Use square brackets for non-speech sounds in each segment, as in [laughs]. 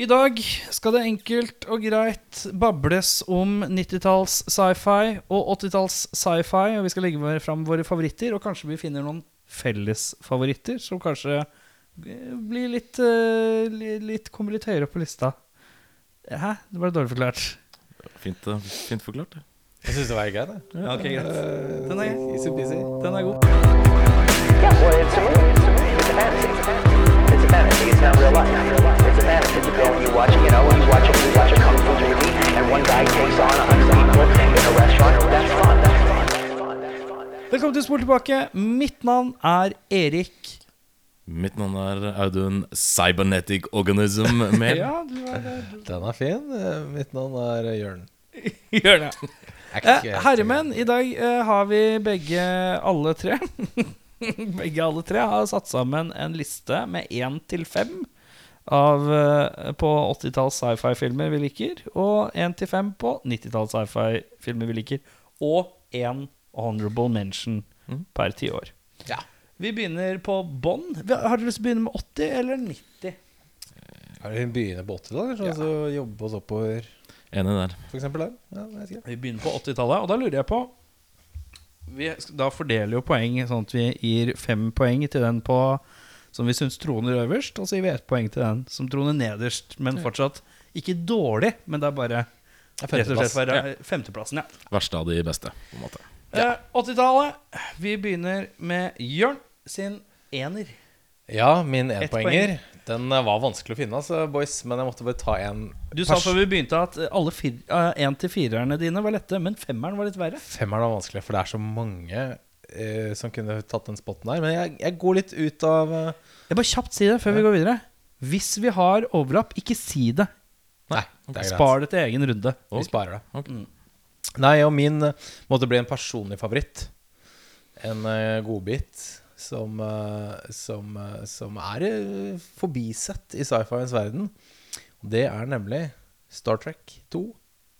I dag skal det enkelt og greit bables om 90-talls sci-fi og 80-talls sci-fi. Og vi skal legge fram våre favoritter, og kanskje vi finner noen fellesfavoritter som kanskje eh, blir litt, eh, litt Kommer litt høyere opp på lista. Hæ? Det ble dårlig forklart. Fint, eh, fint forklart. det. Jeg syns det var greit. jeg. Ja, ok, greit. Den er, Easy-peasy. den er god. Yeah, well, it's a movie. It's a movie. It's a fantasy. It's a fantasy. It's not real life. Fantasy. a go when you watch, you know, you watch a, you watch a kung fu movie, and one guy takes on a hundred people in a restaurant. That's fun. That's fun. Velkommen til Spol tilbake. Mitt navn er Erik. Mitt navn er Audun Cybernetic Organism [laughs] Mehl. Ja, du er det. Den er fin. Eh, Mitt navn er Jørn. [laughs] Jørn, ja. Eh, herremenn, i dag eh, har vi begge, alle tre [laughs] Begge alle tre har satt sammen en liste med én til fem av, eh, på 80-talls sci-fi-filmer vi liker, og én til fem på 90-talls sci-fi-filmer vi liker, og én honorable mention per tiår. Ja. Vi begynner på bånn. Har dere lyst til å begynne med 80 eller 90? Har vi begynner på 80-tallet, så altså jobbe oss oppover, Enig der. for eksempel der? Ja. Vi begynner på 80-tallet, og da lurer jeg på vi, Da fordeler jo poeng sånn at vi gir fem poeng til den på som vi syns troner øverst, og så gir vi ett poeng til den som troner nederst, men fortsatt ikke dårlig, men det er bare rett og slett femteplass. bare femteplassen, ja. Verste av de beste, på en måte. Eh, 80-tallet. Vi begynner med Jørn sin ener. Ja, min enpoenger. Den eh, var vanskelig å finne, altså, boys, men jeg måtte bare ta en Du sa før vi begynte at eh, alle én til firerne dine var lette, men femmeren var litt verre. Femmeren var vanskelig, for det er så mange eh, som kunne tatt den spotten der. Men jeg, jeg går litt ut av eh, Jeg bare kjapt si det før vi går videre. Hvis vi har overlapp, ikke si det. Nei, det er greit. Spar det til egen runde. Vi sparer det. Ok. Nei, og min eh, måtte bli en personlig favoritt. En uh, godbit som, eh, som, eh, som er eh, forbisett i sci-fiens verden. Det er nemlig Star Trek 2,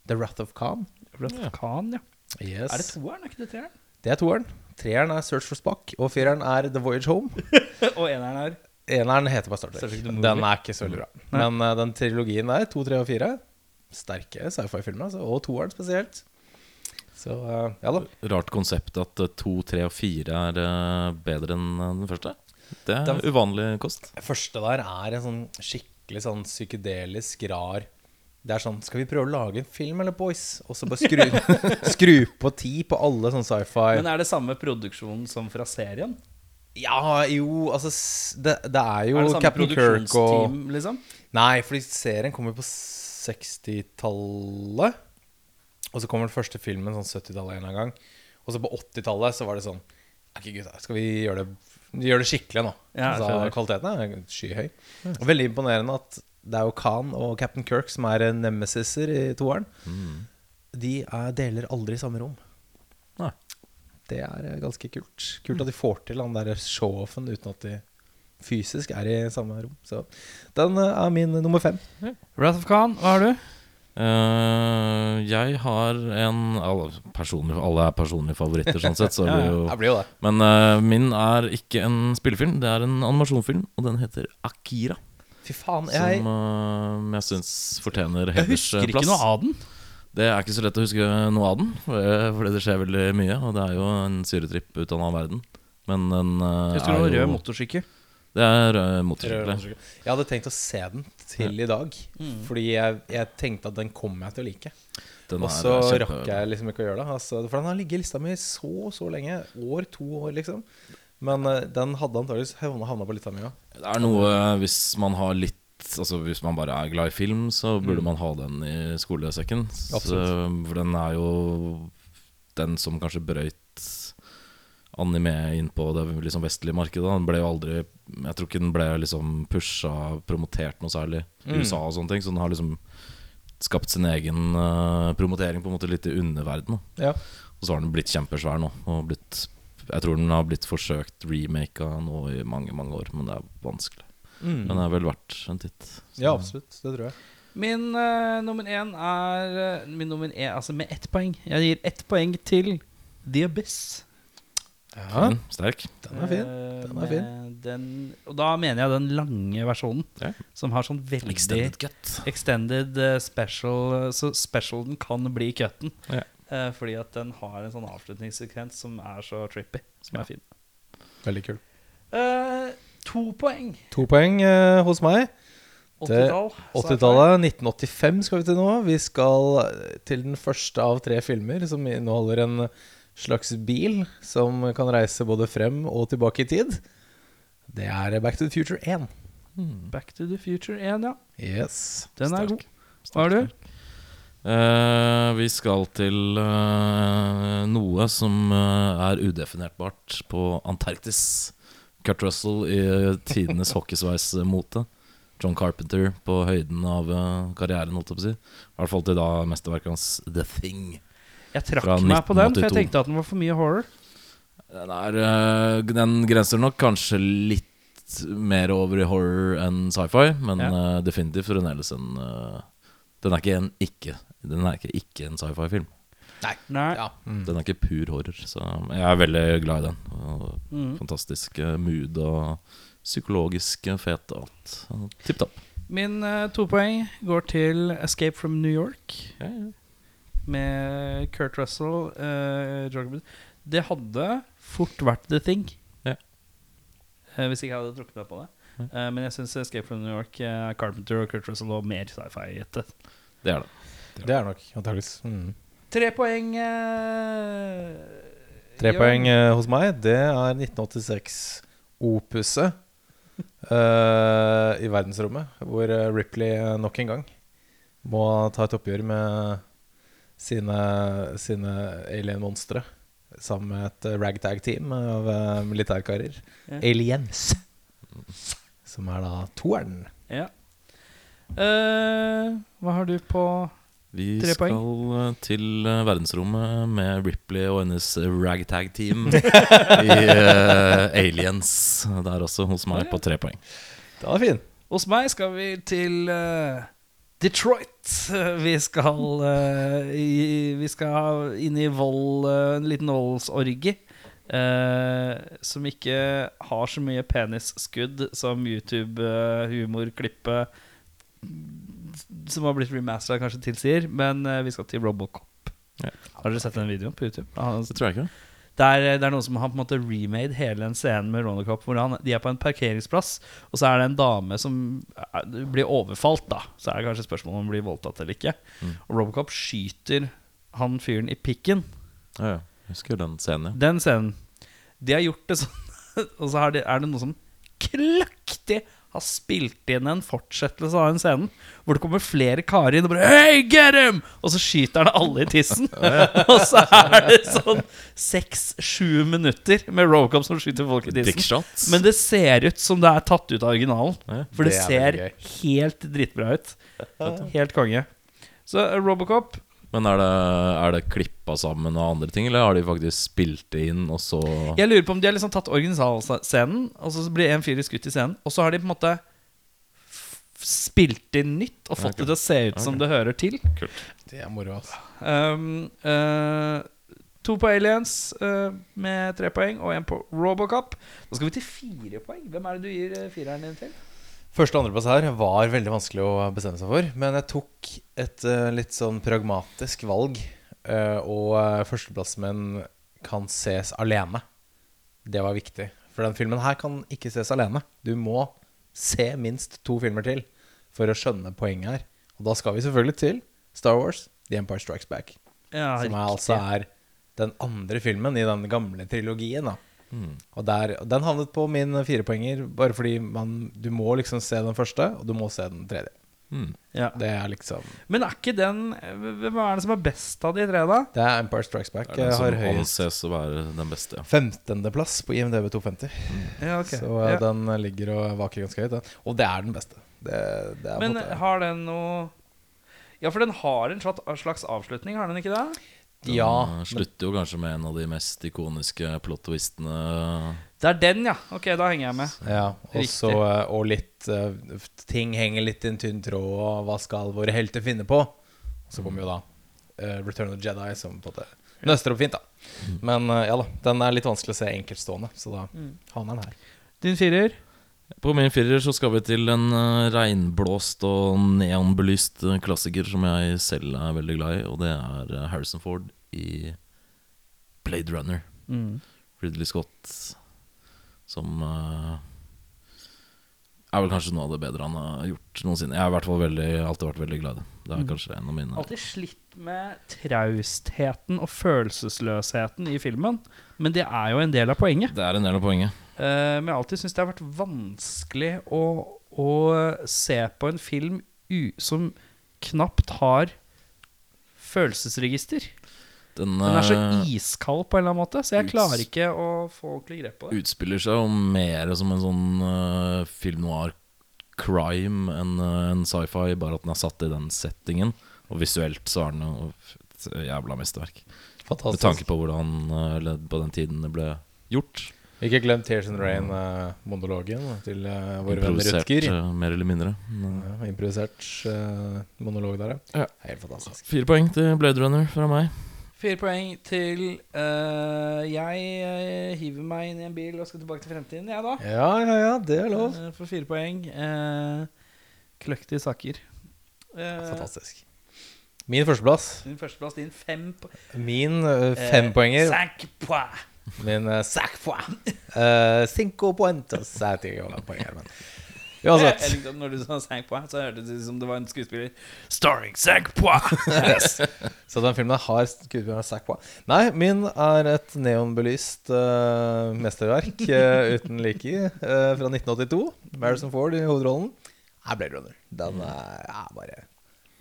The Wrath of Khan. Wrath of Khan, ja. Yes. Er det toeren, er ikke det treeren? Det er toeren. Treeren er Search for Spock, og fireren er The Voyage Home. [laughs] Og eneren er Eneren heter bare Star Trek. Den er ikke så veldig bra. Men uh, den trilogien der, to, tre og fire, sterke sci-fi-filmer, altså, og toeren spesielt. Så uh, ja da. Rart konsept at eh, to, tre og fire er uh, bedre enn den første. Det er Den- uvanlig kost. første der er en sånn skikkelig sånn psykedelisk rar Det er sånn Skal vi prøve å lage en film, eller boys? Og så bare skru, [laughs] skru på ti på alle sånn sci-fi Men er det samme produksjon som fra serien? Ja, jo, altså Det, det er jo er det samme Captain Kirk og liksom? Nei, fordi serien kommer på 60-tallet. Og så kommer den første filmen sånn 70-tallet en gang. Og så på 80-tallet så var det sånn Ok, gutta, skal vi gjøre det, gjøre det skikkelig nå? Ja, altså, kvaliteten er skyhøy. Og veldig imponerende at det er jo Khan og Captain Kirk som er nemesiser i toeren. De er, deler aldri samme rom. Nei. Det er eh, ganske kult. Kult at de får til den der show-offen uten at de fysisk er i samme rom. Så den eh, er min nummer fem. Wrath of Khan, hva har du? Uh, jeg har en alle, personlig, alle er personlige favoritter, sånn sett. Så [laughs] Ja, blir ja. jo, blir jo det. men uh, min er ikke en spillefilm, det er en animasjonfilm, og den heter Akira. Fy faen, Som jeg eh, jeg syns fortjener Jeg husker ikke noe av den. Det er ikke så lett å huske noe av den, fordi det skjer veldig mye. Og det er jo en syretripp ut av en annen verden. Men den uh, Jeg husker det var er jo rød motorsykkel. Det er rød motorsykkel. Jeg hadde tenkt å se den til i dag. Fordi jeg, jeg tenkte at den kommer jeg til å like. Den Og så rakk jeg liksom ikke å gjøre det. Altså, for den har ligget i lista mi så så lenge. År, to år, liksom. Men eh, den hadde antakeligvis havna på litt av mye. Det er noe hvis man har litt Altså Hvis man bare er glad i film, så burde man ha den i skolesekken. Så, for den er jo den som kanskje brøyt anime inn på det liksom vestlige markedet. Den ble jo aldri Jeg tror ikke den ble liksom pusha, promotert noe særlig i Mm. USA og sånne ting. Så den har liksom skapt sin egen uh, promotering på en måte litt i underverdenen. Ja. Og så har den blitt kjempesvær nå. Og blitt, jeg tror den har blitt forsøkt remaka nå i mange, mange år, men det er vanskelig. Den er vel verdt en titt. Så- Ja, absolutt. Det tror jeg. Min uh, nummer én er eh, Min nummer én, altså med ett poeng. Jeg gir ett poeng til The Abyss. Ja, Fin, sterk. den er fin. Eh, Den er fin. Den, og da mener jeg den lange versjonen, Ja. som har sånn veldig Extended cut. extended special Så specialen kan bli cutten. Ja. Eh, fordi at den har en sånn avslutningssekvens som er så trippy. Som er fin. Veldig kul. Eh, to poeng. To poeng eh, hos meg. 80-tallet. 80-tallet. 1985 skal vi til nå. Vi skal eh, til den første av tre filmer som inneholder en slags bil som kan reise både frem og tilbake i tid. Det er Back to the Future 1. Back to the Future 1, ja. Yes. Den er Sterk. god. Hva har du? Eh, vi skal til eh, noe som eh, er udefinertbart på Antarktis. Kurt Russell i tidenes hockeysveismote. John Carpenter på høyden av karrieren, holdt jeg på å si. I hvert fall til da mesterverket hans The Thing. Jeg trakk meg på den, for jeg tenkte at den var for mye horror. Den, er, den grenser nok kanskje litt mer over i horror enn sci-fi, men Ja. definitivt fremdeles en eh, Den er ikke en ikke Den er ikke, ikke en sci-fi-film. Nei. Ja. Mm. Den er ikke pur horror, så jeg er veldig glad i den. Og Mm. Fantastisk eh, mood og psykologisk fet og alt. Tipp topp. Min uh, to poeng går til Escape from New York. Ja, ja. med Kurt Russell. Uh, det hadde fort vært The Thing. Ja. Uh, hvis ikke jeg hadde trukket meg på det. Eh, men jeg syns Escape from New York, uh, Carpenter og Kurt Russell og mer sci-fi-ete. Det er det. Det er nok antakeligvis. Mm. Tre poeng Uh, Tre poeng hos meg. Det er 1986-opuset i verdensrommet, hvor Ripley nok en gang må ta et oppgjør med sine, sine alien-monstre. Sammen med et ragtag-team av militærkarer. Ja. Aliens. Som er da toeren. Ja. Eh, hva har du på Vi Tre skal poeng. skal til eh, verdensrommet med Ripley og hennes ragtag-team [laughs] i uh, Aliens. Der også hos meg på tre poeng. Det var fin. Hos meg skal vi til uh, Detroit. Vi skal, uh, i, vi skal inn i vold, eh, en liten voldsorgi. Eh, som ikke har så mye penisskudd som YouTube-humorklippet som har blitt remastera, kanskje tilsier. Men eh, vi skal til Robocop. Ja. Har dere sett den videoen på YouTube? Han, Det tror jeg ikke. det er, det er noen som har på en måte remade hele den scenen med Robocop Hvor han, de er på en parkeringsplass, og så er det en dame som er, blir overfalt. da Så er det kanskje spørsmål om hun blir voldtatt eller ikke. Mm. Og Robocop skyter han fyren i pikken. Ja, ja. Husker den scenen, ja. Den scenen. De har gjort det sånn, [laughs] og så er det, er det noe som kløktig har spilt inn en fortsettelse av den scenen. Hvor det kommer flere karer inn og bare Hey, get him! Og så skyter han alle i tissen. [laughs] [laughs] og så er det sånn seks-sju minutter med Robocop som skyter folk i tissen. Men det ser ut som det er tatt ut av originalen. For det, Det er ser helt dritbra ut. Helt konge. Så Robocop Men er det, er det klippa sammen av andre ting, eller har de faktisk spilt det inn, og så Jeg lurer på om de har liksom tatt originalscenen, og så blir en fyr skutt i scenen, og så har de på en måte spilt inn nytt og fått okay. det til å se ut som Ok. det hører til. Kult. Det er moro, altså. Um, uh, to på Aliens uh, med tre poeng, og én på Robocop. Da skal vi til fire poeng. Hvem er det du gir eh, fireren din til? Første og andreplass her var veldig vanskelig å bestemme seg for. Men jeg tok et uh, litt sånn pragmatisk valg. Uh, og uh, førsteplassmenn kan ses alene. Det var viktig. For den filmen her kan ikke ses alene. Du må se minst to filmer til for å skjønne poenget her. Og da skal vi selvfølgelig til Star Wars The Empire Strikes Back. Ja, som er, altså er den andre filmen i den gamle trilogien. da Mm. og der, Den havnet på min firepoenger bare fordi man, du må liksom se den første, og du må se den tredje. Mm. ja. Det er liksom Men er ikke den Hvem er det som er best av de tre, da? Det er Empire Strikes Back. Det er den som høyest anses å være den beste. Ja. 15.-plass på IMDb 250. Ja, okay. Så eh, Ja. den ligger og vaker ganske høyt. Den. Og det er den beste. Det, det er Men måte- har den noe Ja, for den har en slags- slags avslutning, har den ikke det? Den Ja, slutter jo kanskje med en av de mest ikoniske plot-twistene. Det er den, ja. Ok, da henger jeg med. Ja, og Riktig. så eh, Og litt eh, Ting henger litt i en tynn tråd, og hva skal våre helter finne på? Og så kommer jo da eh, Return of the Jedi, som på en måte Nøster opp fint, da. Men eh, ja da, den er litt vanskelig å se enkeltstående, så da havner den her. Din firer? På min firer så skal vi til en eh, regnblåst og neonbelyst eh, klassiker som jeg selv er veldig glad i, og det er eh, Harrison Ford i Blade Runner. Mm. Ridley Scott som eh, er vel kanskje noe av det bedre han har gjort noensinne. Jeg har i hvert fall veldig, alltid vært veldig glad i det. Det er kanskje en av mine Alltid slitt med traustheten og følelsesløsheten i filmen. Men det er jo en del av poenget. Det er en del av poenget. Uh, men jeg har alltid syntes det har vært vanskelig å, å se på en film u som knapt har følelsesregister. Den, Den er så eh, iskald på en eller annen måte, så jeg klarer ikke å få ordentlig grep på det. utspiller seg jo mer som en sånn uh, film noir crime enn uh, en sci-fi, bare at den er satt i den settingen. Og visuelt så er den jo et jævla mesterverk. Med tanke på hvordan uh, på den tiden det ble gjort. Ikke glem Tears and Rain-monologen til våre vår venn Improvisert, Rutger. eh, mer eller mindre. Eh, Ja, improvisert uh, monolog der, Ja. Helt fantastisk. Fire poeng til Blade Runner fra meg. Fire poeng til eh, Jeg eh, hiver meg inn i en bil og skal tilbake til fremtiden, jeg, da. Ja, ja, ja, det er lov. Eh, for fire poeng. Uh, kløktige saker. Eh, Fantastisk. Min førsteplass. Din førsteplass, din fem po Min uh, eh, fempoenger. [laughs] Cinq points. Min uh, sac point. Uh, cinco poentos. Jeg vet ikke hva poeng er, men Jeg Uansett. likte at Når du sa 'Sank points, så hørtes det ut som det var en skuespiller. Starring Sank points! [laughs] Yes. Så den filmen har skuespilleren Sank point. Nei, min er et neonbelyst uh, mesterverk uh, uten like uh, fra 1982. Marison Ford i hovedrollen. Er Blade Runner. Den er ja, bare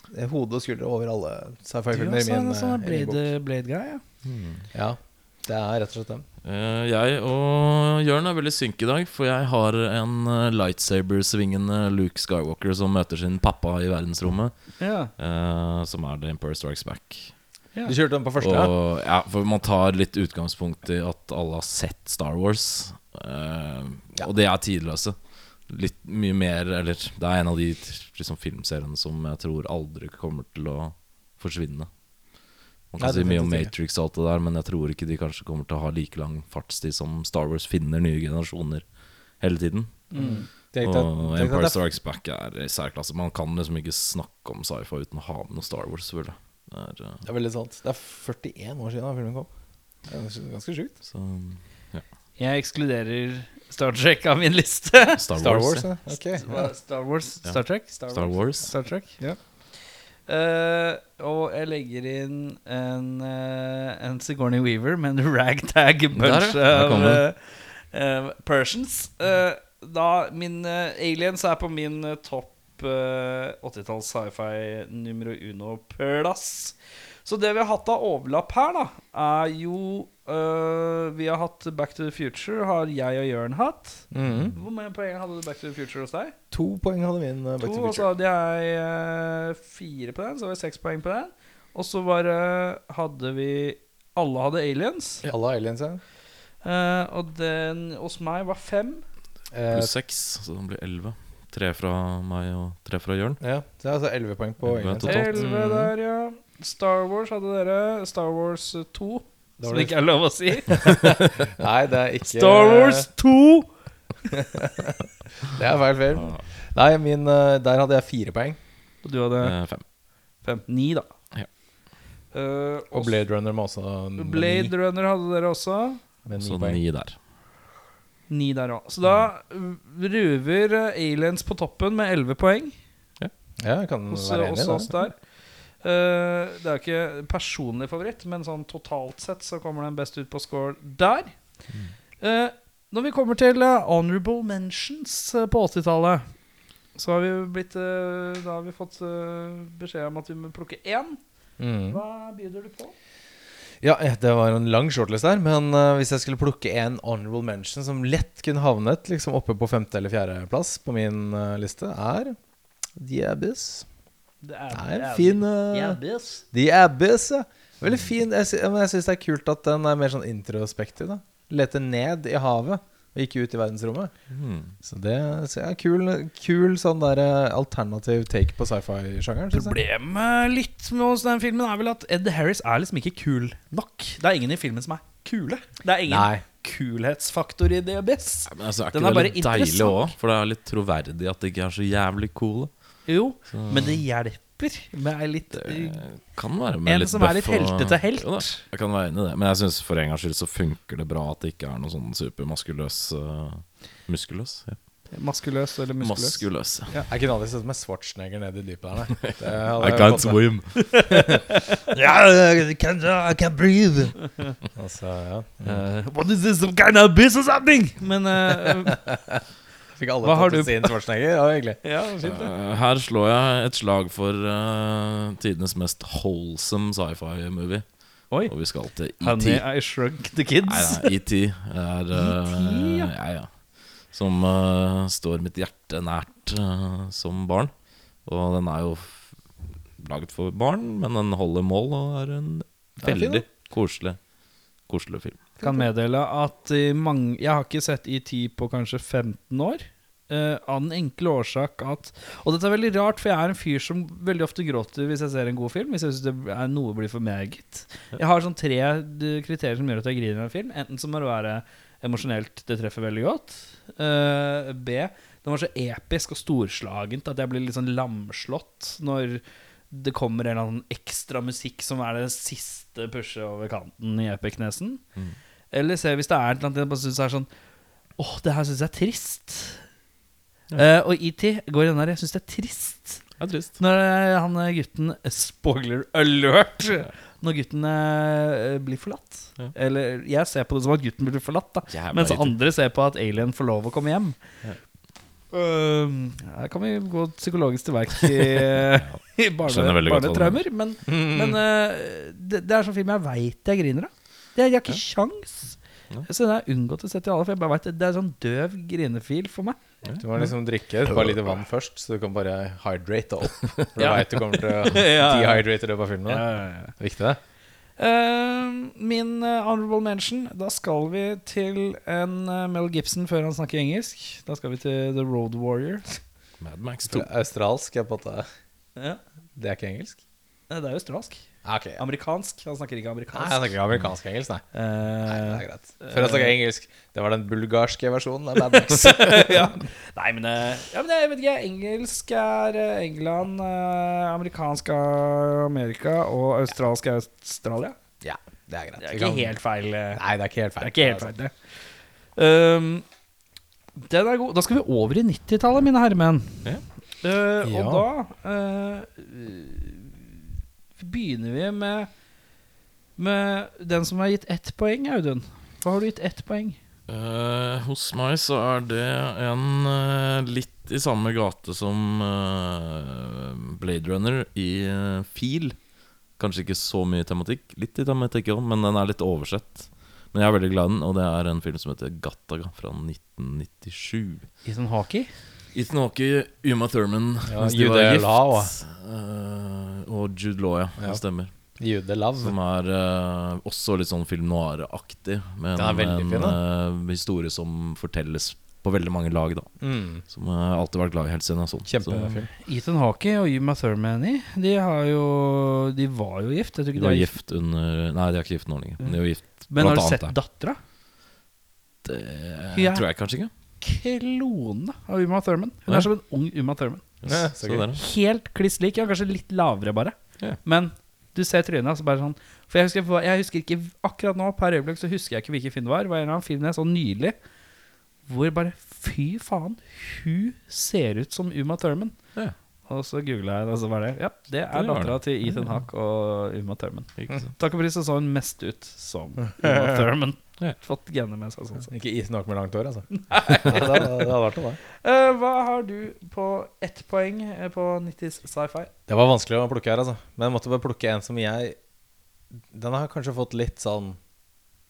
det er Hode og skuldre over alle sci-fi-filmer Du er også en sånn uh, i. Blade, Blade guy, ja. Ja, det er rett og slett den. Eh, jeg og Jørn er veldig synk i dag, for jeg har en eh, lightsaber-svingende Luke Skywalker som møter sin pappa i verdensrommet, ja. Uh, som er The Empire Strikes Back. Ja. Du kjørte den på første? ja? Og, ja, for man tar litt utgangspunkt i at alle har sett Star Wars. Uh, Ja. Og det er tidløse. Litt mye mer Eller det er en av de liksom, filmseriene som jeg tror aldri kommer til å forsvinne. Man kan Nei, si mye om. Matrix og alt det der, men jeg tror ikke de kanskje kommer til å ha like lang fartstid som Star Wars finner nye generasjoner hele tiden. Mm. Tenk deg- Og tenk deg Empire det- Strikes Back er i særklasse. Man kan liksom ikke snakke om sci-fi uten å ha med noe Star Wars. selvfølgelig. Det er, uh... Det er veldig sant. Det er 41 år siden filmen kom. Det er ganske, sjukt. så, Jeg ekskluderer Star Trek av min liste. Star, Star Wars. Wars, ja. okay, Ok. Ja. Star Wars? Star Trek? Star, Star Wars. Star Trek, ja. Eh, og jeg legger inn en, uh, en Sigourney Weaver med en ragtag bunch av uh, eh, Persians. Da min Aliens er på min topp eh, 80-talls sci-fi numero uno-plass. Så det vi har hatt av overlapp her, da, er jo eh, Vi har hatt Back to the Future, har jeg og Jørn hatt. Mhm. Hvor mange poeng hadde du Back to the Future hos deg? To poeng hadde min uh, Back To, to og så hadde jeg uh, fire på den, så var det seks poeng på den. Og så bare det Hadde vi Alle hadde aliens. Alle aliens, ja. Eh, og den hos meg var fem. Eh, Pluss seks, så den blir elleve. Tre fra meg og tre fra Jørn. ja. Så det er altså 11 poeng på Elleve aliens. Elleve Mhm. der, ja. Star Wars hadde dere. Star Wars 2, Da var som det- ikke er lov å si. [laughs] Nei, det er ikke Star Wars 2! [laughs] Det er feil film. Nei, min, uh, der hadde jeg fire poeng. Og du hadde Eh, fem. fem. Ni, da. Ja. Uh, Og Blade Runner med også med Blade ni, Runner hadde dere også. med Så ni poeng. ni der. Ni der òg. Så da ruver eh, Aliens på toppen med elleve poeng. Ja, jeg kan hos, være enig i det. Eh, det er ikke personlig favoritt, men sånn totalt sett så kommer den best ut på score der. Uh, når vi kommer til uh, honorable mentions på 80-tallet, så har vi blitt Da har vi fått beskjed om at vi må plukke én. Mm. Hva byr du på? Ja, det var en lang shortlist der, men hvis jeg skulle plukke en honorable mention som lett kunne havnet liksom oppe på femte- eller fjerdeplass på min liste, er The Abyss. Det Det er en fin eh, The Abyss, ja. Veldig fin. Jeg, sy men jeg syns det er kult at den er mer sånn introspektiv. da Lete ned i havet. og gikk ut i verdensrommet. Hmm. Så det så ja, kul, kul sånn der eh, alternativ take på sci-fi-sjangeren. synes jeg. Problemet litt med oss den filmen er vel at Ed Harris er liksom ikke kul nok. Det er ingen i filmen som er kule. Det er ingen Nei. kulhetsfaktor i DBS. Men altså, er Den ikke er det bare litt deilig interessant. òg? For det er litt troverdig at de ikke er så jævlig coole. Jo, men det hjelper med ei litt Det kan være med En litt som er litt og- heltete helt. Jo da, jeg kan være enig i det. Men jeg syns for en gangs skyld så funker det bra at det ikke er noe sånn supermaskuløs uh, Muskuløs? Ja. Maskuløs eller muskuløs. Muskuløs. Jeg kunne aldri sett meg Schwarzenegger ned i dypet der, nei. [laughs] I can't swim. [laughs] yeah. I can't, I can't breathe. Altså, ja. Uh, what is this, some kind of abyss or something? Men uh, [laughs] Fikk alle tatt ut sin Schwarzenegger. Ja, hyggelig. [laughs] Ja, fint. Uh, her slår jeg et slag for uh, tidenes mest wholesome sci-fi-movie. Oi. Og vi skal til ET. Honey, I Shrunk the Kids. Nei, nei, ET er [laughs] uh, E.T., ja. ja, ja. Som uh, står mitt hjerte nært uh, som barn. Og den er jo laget for barn, men den holder mål og er en er fin, veldig koselig, koselig film. Kan meddele at i mange, jeg har ikke sett ET på kanskje 15 år. Uh, av den enkle årsak at Og dette er veldig rart, for jeg er en fyr som veldig ofte gråter hvis jeg ser en god film. Hvis jeg syns det noe blir for meget. Jeg har sånn tre eh, kriterier som gjør at jeg griner av en film. Enten så må det være emosjonelt, det treffer veldig godt. Uh, B. Den var så episk og storslagent at jeg blir litt sånn lamslått når det kommer en eller annen ekstra musikk som er det siste pushet over kanten i epicnesen. Mm. Eller se hvis det er et eller annet jeg bare syns er sånn Åh, det her syns jeg er trist. Eh, og ET går i den der Jeg syns det er trist. Det er trist. Når eh, han eh, gutten Spoiler alert! Når gutten uh, blir forlatt. Ja. Eller jeg ser på det som at gutten blir forlatt, da. Jævla Mens andre ser på at alien får lov å komme hjem. Ja. Um, her kan vi gå psykologisk til verks i, [laughs] i barne, barnetraumer. Men, men uh, det, det er sånn film jeg veit jeg griner av. Jeg har ikke kjangs. Ja. Så det har unngått å sette i alle, for jeg bare vet det, det er sånn døv grinefil for meg. Du må liksom drikke et par liter vann først, så du kan bare hydrate opp. [laughs] For du Ja. vet du kommer til å [laughs] dehydrate i løpet av filmen. da. Er viktig, det. Uh, min uh, honorable mention Da skal vi til en uh, Mel Gibson før han snakker engelsk. Da skal vi til The Road Warrior. Mad Max 2. Australsk er på en måte Ja, Det er ikke engelsk? Det er australsk. Ah, ok, ja. Amerikansk. Han snakker ikke amerikansk. Nei, han snakker ikke amerikansk-engelsk, nei. Uh, nei. Det er greit. Før jeg snakker engelsk. Det var den bulgarske versjonen av Mad Max. [laughs] [laughs] ja. Nei, men, eh, ja, men jeg vet ikke. Engelsk er eh, England, amerikansk er Amerika, og australsk er Australia. ja, det er greit. Det er ikke kan- helt feil. Nei, det er ikke helt feil. Det er ikke helt feil, det. Um, den er god. Da skal vi over i 90-tallet, mine herremenn. Ja. Ja. Og da eh, begynner vi med Med den som har gitt ett poeng, Audun. Hva har du gitt ett poeng? Uh, hos meg så er det en uh, litt i samme gate som uh, Blade Runner i uh, Feel. Kanskje ikke så mye tematikk. Litt i tematikk òg, men den er litt oversett. Men jeg er veldig glad i den, og det er en film som heter Gattaga fra 1997. I sånn Hawkey? Ethan Hawke, Uma Thurman Ja, Jude gift, Law. uh, og Jude Law, ja. Ja. Det stemmer. Jude Love. Som er uh, også litt sånn film noir-aktig. Med er en fin, eh, historie som fortelles på veldig mange lag. da Mm. Som jeg har alltid vært glad i helt siden jeg så den. Ethan Hawke og Uma Thurmany De, har jo, de var jo gift. Jeg de var er gift under Nei, de er ikke gift nå lenger. Men de jo gift Men har du sett dattera? Det Ja. tror jeg kanskje ikke. Klone av Uma Thurman. Hun er som en ung Uma Thurman. Ja, så så gøy. Helt kliss lik. Ja, kanskje litt lavere, bare. Ja. Men du ser trynet altså bare sånn For jeg husker, jeg husker ikke akkurat nå, per øyeblikk, så husker jeg ikke hvilken film det var. Det var en eller annen film jeg så nylig, hvor bare Fy faen, hun ser ut som Uma Thurman. Ja. Og så googla jeg det, og så var det Ja, det er Det dattera til Ethan Hawke og Uma Thurman. Takk og pris så så hun mest ut som Uma [laughs] Thurman. Ja. Fått genene med seg sånn. sett. Ikke Ethan Hawke med langt hår, altså. [laughs] Det, hadde- det hadde vært noe, det. Uh, hva har du på ett poeng eh, på 90s sci-fi? Det var vanskelig å plukke her, altså. Men jeg måtte bare plukke en som jeg Den har kanskje fått litt sånn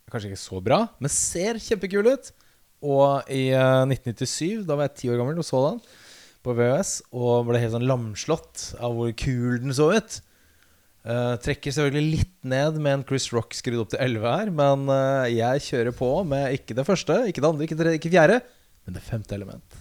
Kanskje ikke så bra, men ser kjempekul ut. Og i eh, 1997, da var jeg ti år gammel og så den på VHS, og ble helt sånn lamslått av hvor kul den så ut. Uh, trekker selvfølgelig litt ned med en Chris Rock skrudd opp til 11 her, men uh, jeg kjører på med ikke det første, ikke det andre, ikke det tredje, ikke fjerde, men det femte element.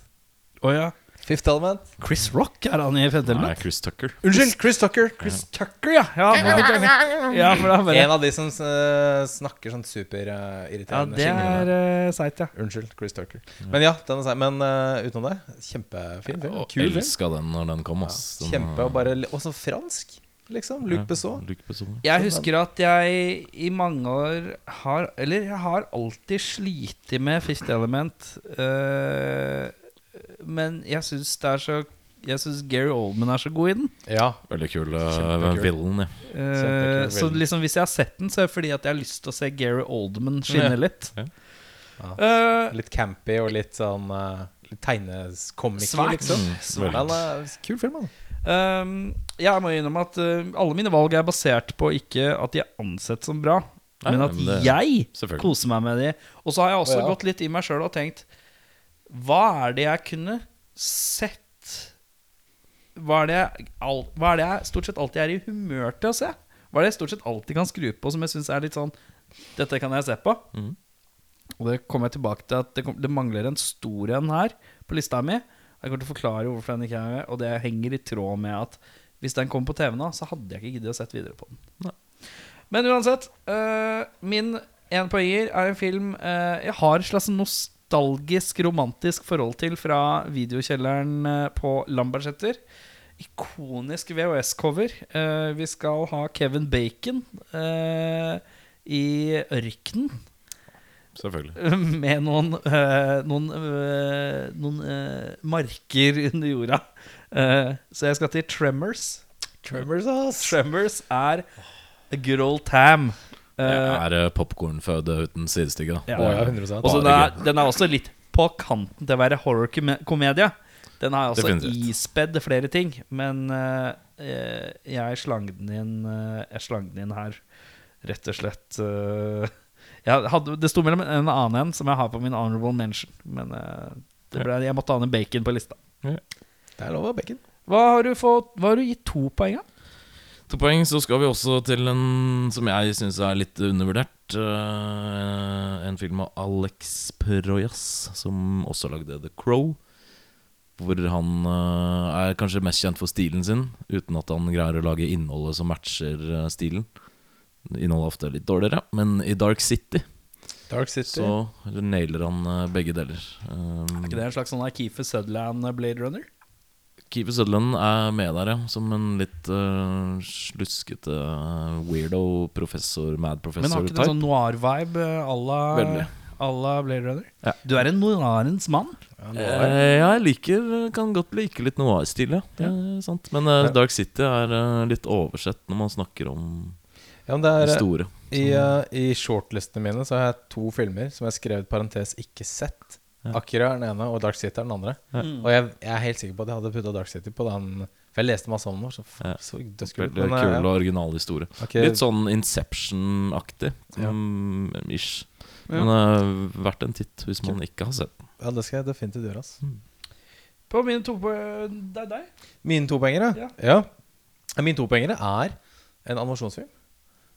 Oh, ja. Fifth element. Chris Rock er han i femte Nei, element? Chris Tucker. Unnskyld, Chris Tucker. Chris Tucker, ja. Ja, [laughs] ja for det er bare En av de som eh, snakker sånn Ja, superirriterende det er uh, seigt, ja. Unnskyld, Chris Tucker. Men ja, den er seig. Men eh, utenom det, kjempefin film. Og Kul film. elska den når den kom. Ass. Den, Kjempe, og bare Også fransk, liksom. Luc Besson. Luc Besson. Jeg husker at jeg i mange år har Eller jeg har alltid slitt med Fifth Element. eh, men jeg syns det er så Jeg syns Gary Oldman er så god i den. Ja. Veldig kul uh, villain. Ja. Uh, så liksom hvis jeg har sett den, så er det fordi at jeg har lyst til å se Gary Oldman skinne Ja. litt. Ja. Ja. Eh, Litt campy og litt sånn uh, Litt tegnekomiker, Svært. liksom. Mm, eh, kul film, altså. Um, jeg må innrømme at uh, alle mine valg er basert på ikke at de er ansett som bra, Nei, men at men det- jeg koser meg med de. Og så har jeg også gått litt i meg sjøl og tenkt Hva er det jeg kunne sett Hva er det jeg, al, hva er det jeg stort sett alltid er i humør til å se? Hva er det jeg stort sett alltid kan skru på som jeg syns er litt sånn Dette kan jeg se på. Mm. Og det kommer jeg tilbake til at det, kom, det mangler en stor en her på lista mi. Jeg kommer til å forklare hvorfor den ikke er med, og det henger i tråd med at hvis den kom på TV nå, så hadde jeg ikke giddet å sett videre på den. Nei. Men uansett, øh, min enpoenger er en film øh, jeg har en slags nostalgisk, romantisk forhold til fra videokjelleren øh, på Lambertseter. Ikonisk VHS-cover. Eh, vi skal ha Kevin Bacon øh, i ørkenen Selvfølgelig. [laughs] med noen, øh, noen, øh, noen øh, marker under jorda. Eh, så jeg skal til Tremors. Tremors, ass. Tremors er a good old tam. Det Eh, er uh, popkornføde uten sidestykke. da. Ja. Ja, 100 og så den, er, den er også litt på kanten til å være horror-komedie. Den har også ispedd flere ting, men eh, eh, jeg slang den inn uh, Jeg slang den inn her rett og slett Uh, jeg hadde, Det sto mellom en annen en som jeg har på min honorable mention, men eh, det ble, jeg måtte ha ned bacon på lista. Det er lov av bacon. Hva har du, fått, hva har du gitt to poeng av? To poeng, så skal vi også til en som jeg syns er litt undervurdert. eh, en film av Alex Proyas, som også lagde The Crow. Hvor han eh, er kanskje mest kjent for stilen sin, uten at han greier å lage innholdet som matcher eh, stilen. Innholdet er ofte litt dårligere, men i Dark City Dark City. så nailer han begge deler. Um, Er ikke det en slags sånn Keefer Sutherland Blade Runner? Kiefer Sutherland er med der, ja. Som en litt uh, sluskete uh, weirdo professor, mad professor-type. Men har ikke det sånn noir-vibe à la la Blade Runner? Ja. Du er en noirens mann. Ja, nå er- Eh, ja, jeg liker Kan godt like litt noir-stil, ja. Det er sant. Men uh, Ja. Dark City er eh, litt oversett når man snakker om ja, men det er, store. I, uh, I shortlistene mine så har jeg to filmer som jeg har skrevet parentes 'ikke sett'. Akira er den ene, og Dark City er den andre. Ja. Mm. Og jeg, jeg er helt sikker på at jeg hadde putta Dark City på den. For jeg leste masse om den. Så, så dødskult. Veldig eh, kul og original historie. Okay. Litt sånn Inception-aktig. Ja. mm, ish. Ja. Men uh, verdt en titt hvis man ikke har sett den. Ja, det skal jeg definitivt gjøre. ass På mine to poeng Det er deg. Mine topoengere? Ja. Ja. Mine topoengere er en animasjonsfilm.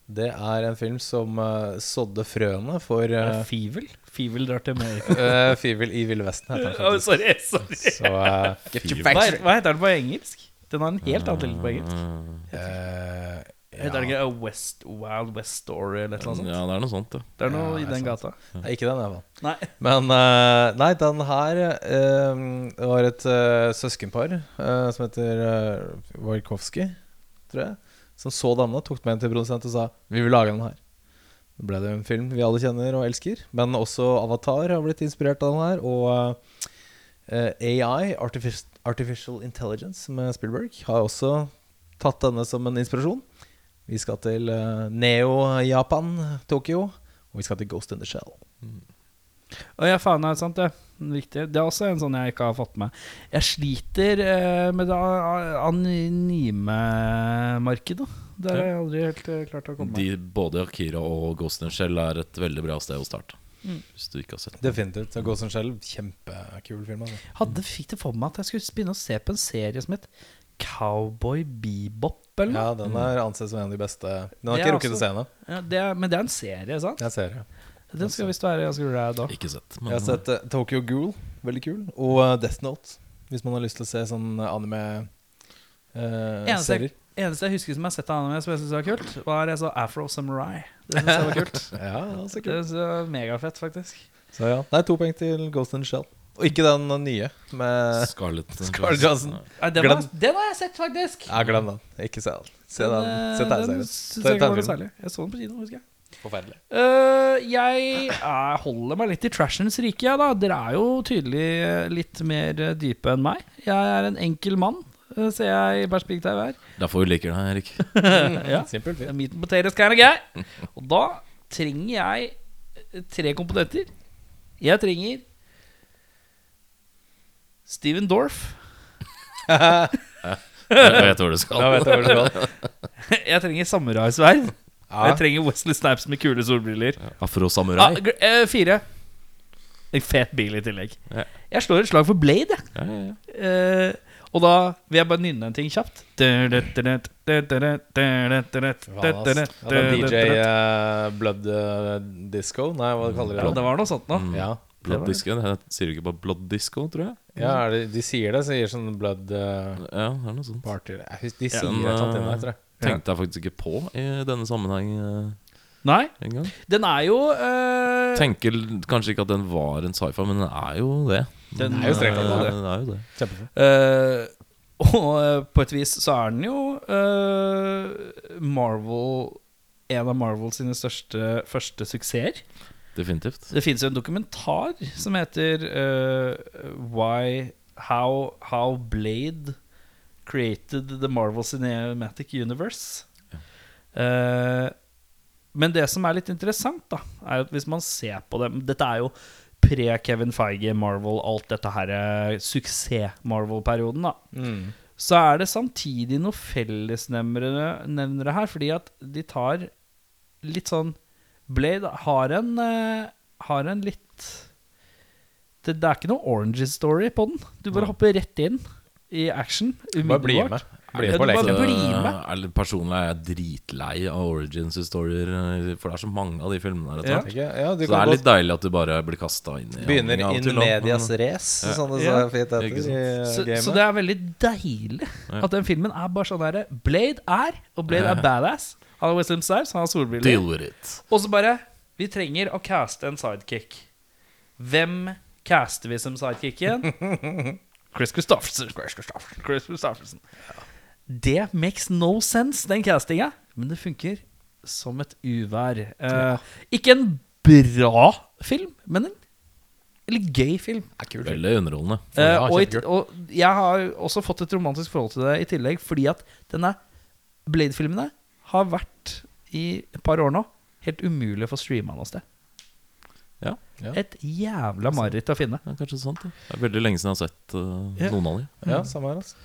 Det er en film som uh, sådde frøene for uh, Fivel? Fivel drar til Amerika. [laughs] uh, Fivel i Ville Vesten. Heter den [laughs] Oh, sorry, sorry. Så uh, get your Fivel. Hva, hva heter den på engelsk? Den har en helt annen tittel på engelsk. Eh, Uh, Heter det ikke A West, Wild West Story eller noe sånt? ja, det er noe sånt, ja. Det er noe Ja, i den sant. gata. Nei, ikke den, i hvert fall. Nei. Men uh, nei, den her uh, Det var et uh, søskenpar eh, som heter uh, Wojkowski, tror jeg, som så denne, tok med den til produsent og sa Vi vil lage den her. Da ble det en film vi alle kjenner og elsker. Men også Avatar har blitt inspirert av den her. Og uh, AI, Artific Artificial Intelligence med Spielberg, har også tatt denne som en inspirasjon. Vi skal til uh, Neo-Japan, Tokyo. Og vi skal til Ghost in the Shell. Å ja, faen, er det sant det? Det er også en sånn jeg ikke har fått med. Jeg sliter eh, med det a- anime-markedet. Det har jeg aldri helt eh, klart å komme. De, både Akira og Ghost in the Shell er et veldig bra sted å starte. Mm. Hvis du ikke har sett den. Definitivt. Så Ghost in the Shell, kjempekul film. Altså. Hadde fikk det for meg at jeg skulle begynne å se på en serie som het Cowboy Bebop, eller noe? Ja, den er ansett som en av de beste. Den har Det ikke rukket å også- se ennå. Ja, det er, men det er en serie, sant? Jeg ser det. Den skal visst være ganske rad da. Ikke sett. Jeg har sett eh, Tokyo Ghoul, veldig kul. Og eh, Death Note, hvis man har lyst til å se sånn anime-serier. Eneste, eneste jeg husker som jeg har sett av anime som jeg syns var kult, var jeg så Afro Samurai. Det synes jeg var kult. [laughs] ja, så Det kult. er megafett, faktisk. Så ja. Nei, to poeng til Ghost in the Shell. Og ikke den nye med Scarlett [laughs] Scarlett Johansson. Nei, den, Glem- har, den har jeg sett, faktisk. Ja, glem den. Ikke se den. Se den. eh, Se den tegneserien. syns Se jeg ikke var noe særlig. Jeg så den på kino, husker jeg. Forferdelig. Uh, jeg eh, holder meg litt i trashens rike, jeg, da. Dere er jo tydelig eh, litt mer dype enn meg. Jeg er en enkel mann, ser jeg i perspektiv her. Derfor vi liker deg, Erik. [laughs] ja. Simpelt er. Meat and potatoes kind of guy. Og da trenger jeg tre komponenter. Jeg trenger Steven Dorff. [laughs] Jeg vet hvor du skal. Jeg hvor du skal. [laughs] Jeg trenger samuraisverd. Ja. Jeg trenger Wesley Snipes med kule solbriller. Afro-samurai. Ah, eh, fire. En fet bil i tillegg. Ja. Jeg slår et slag for Blade, jeg. Ja, ja, ja. Eh, og da vil jeg bare nynne en ting kjapt. Ja, DJ eh, Blood eh, Disco? Nei, hva kaller de Ja, det? det var noe sånt nå. Mm. Ja. Blood disco. Det sier du ikke bare blood disco, tror jeg? ja er det, de sier det, sier sånn Blood uh, Ja, det er noe sånt. Party De sier ja, et eller annet inni eh, der, tror jeg. Tenkte jeg faktisk ikke på i denne sammenheng eh, Nei, en den er jo eh, Tenker l- kanskje ikke at den var en sci-fi, men den er jo det. Den er jo strengt tatt Eh, det. Den er jo det. Eh, [laughs] Og eh, på et vis så er den jo eh, Marvel En av Marvel sine største første suksesser. Definitivt. Det fins en dokumentar som heter eh, Why How, How Blade Created the Marvel Cinematic Universe. Eh, men det som er litt interessant, da er at hvis man ser på det Dette er jo pre-Kevin Feige, Marvel, alt dette her eh, suksess-Marvel-perioden, da. Mm. Så er det samtidig noen fellesnevnere her, fordi at de tar litt sånn Blade har en eh, Har en litt det, det er ikke noe origin story på den. Du bare ja. hopper rett inn i action. Bare bli med. Bli med på du bare leken. bli med. Personlig er jeg dritlei av origins-historier, eh, for det er så mange av de filmene etter Ja. Ikke? Ja, du Så det er litt deilig at du bare blir kasta inn i Begynner in medias race, Ja. sånn det Ja. så fint heter Så, så det er veldig deilig at den filmen er bare sånn derre Blade er, og Blade Ja. er badass. Han har Wesley Snipes, han har solbriller. Deal with it. Og så bare Vi trenger å caste en sidekick. Hvem caster vi som sidekicken? [laughs] Chris Christofferson. Chris Christofferson. Chris Christofferson. Det makes no sense, den castinga. Men det funker som et uvær. Eh, ikke en bra film, men en eller gøy film. Veldig underholdende. Eh, og, i, og jeg har også fått et romantisk forhold til det i tillegg, fordi at denne Blade-filmene har vært i et par år nå helt umulig å få streama noe sted. Ja, Ja. Et jævla mareritt å finne. ja kanskje sant. Det. det er veldig lenge siden jeg har sett uh, Ja. noen av dem. Ja, samme her, altså.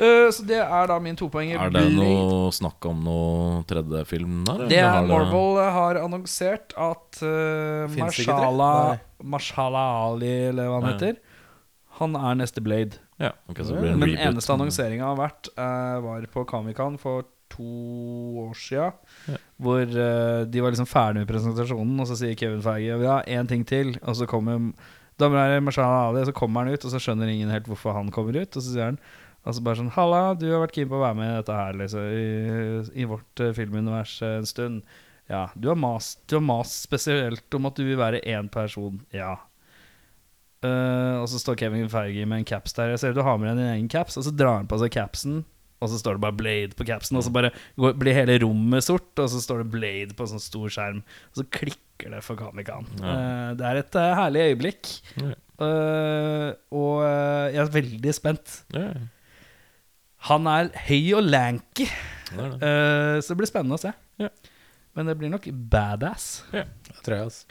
Uh, så det er da min topoenger. Er det noe snakk om noe tredje film der? Det er Marvel har annonsert at uh? Marshala Marshala Ali, eller hva han Ja. heter, han er neste Blade. Ja, okay, så det en Men reboot. eneste annonseringa har vært uh, Var på Comic-Con for to år sia. Ja. Hvor uh, de var liksom ferdig med presentasjonen, og så sier Kevin Feige ja, én ting til. Og så kommer Da er det Marshala Ali, og så kommer han ut, og så skjønner ingen helt hvorfor han kommer ut. Og så sier han Altså bare sånn 'Halla, du har vært keen på å være med i dette her, liksom, i, i vårt uh, filmunivers uh, en stund'. Ja, du har mast, du har mast spesielt om at du vil være én person. Ja. Uh, og så står Kevin Feige med en caps der. Jeg ser du har med deg din egen caps, og så drar han på seg capsen. Og så står det bare 'Blade' på capsen, og så bare går, blir hele rommet sort. Og så står det 'Blade' på en sånn stor skjerm, og så klikker det for Comic-Con. Ja. Uh, det er et uh, herlig øyeblikk. Ja. Uh, og jeg er veldig spent. Ja, Han er høy og lanky, så det blir spennende å se. Ja. Men det blir nok badass. Ja, Det tror jeg, altså.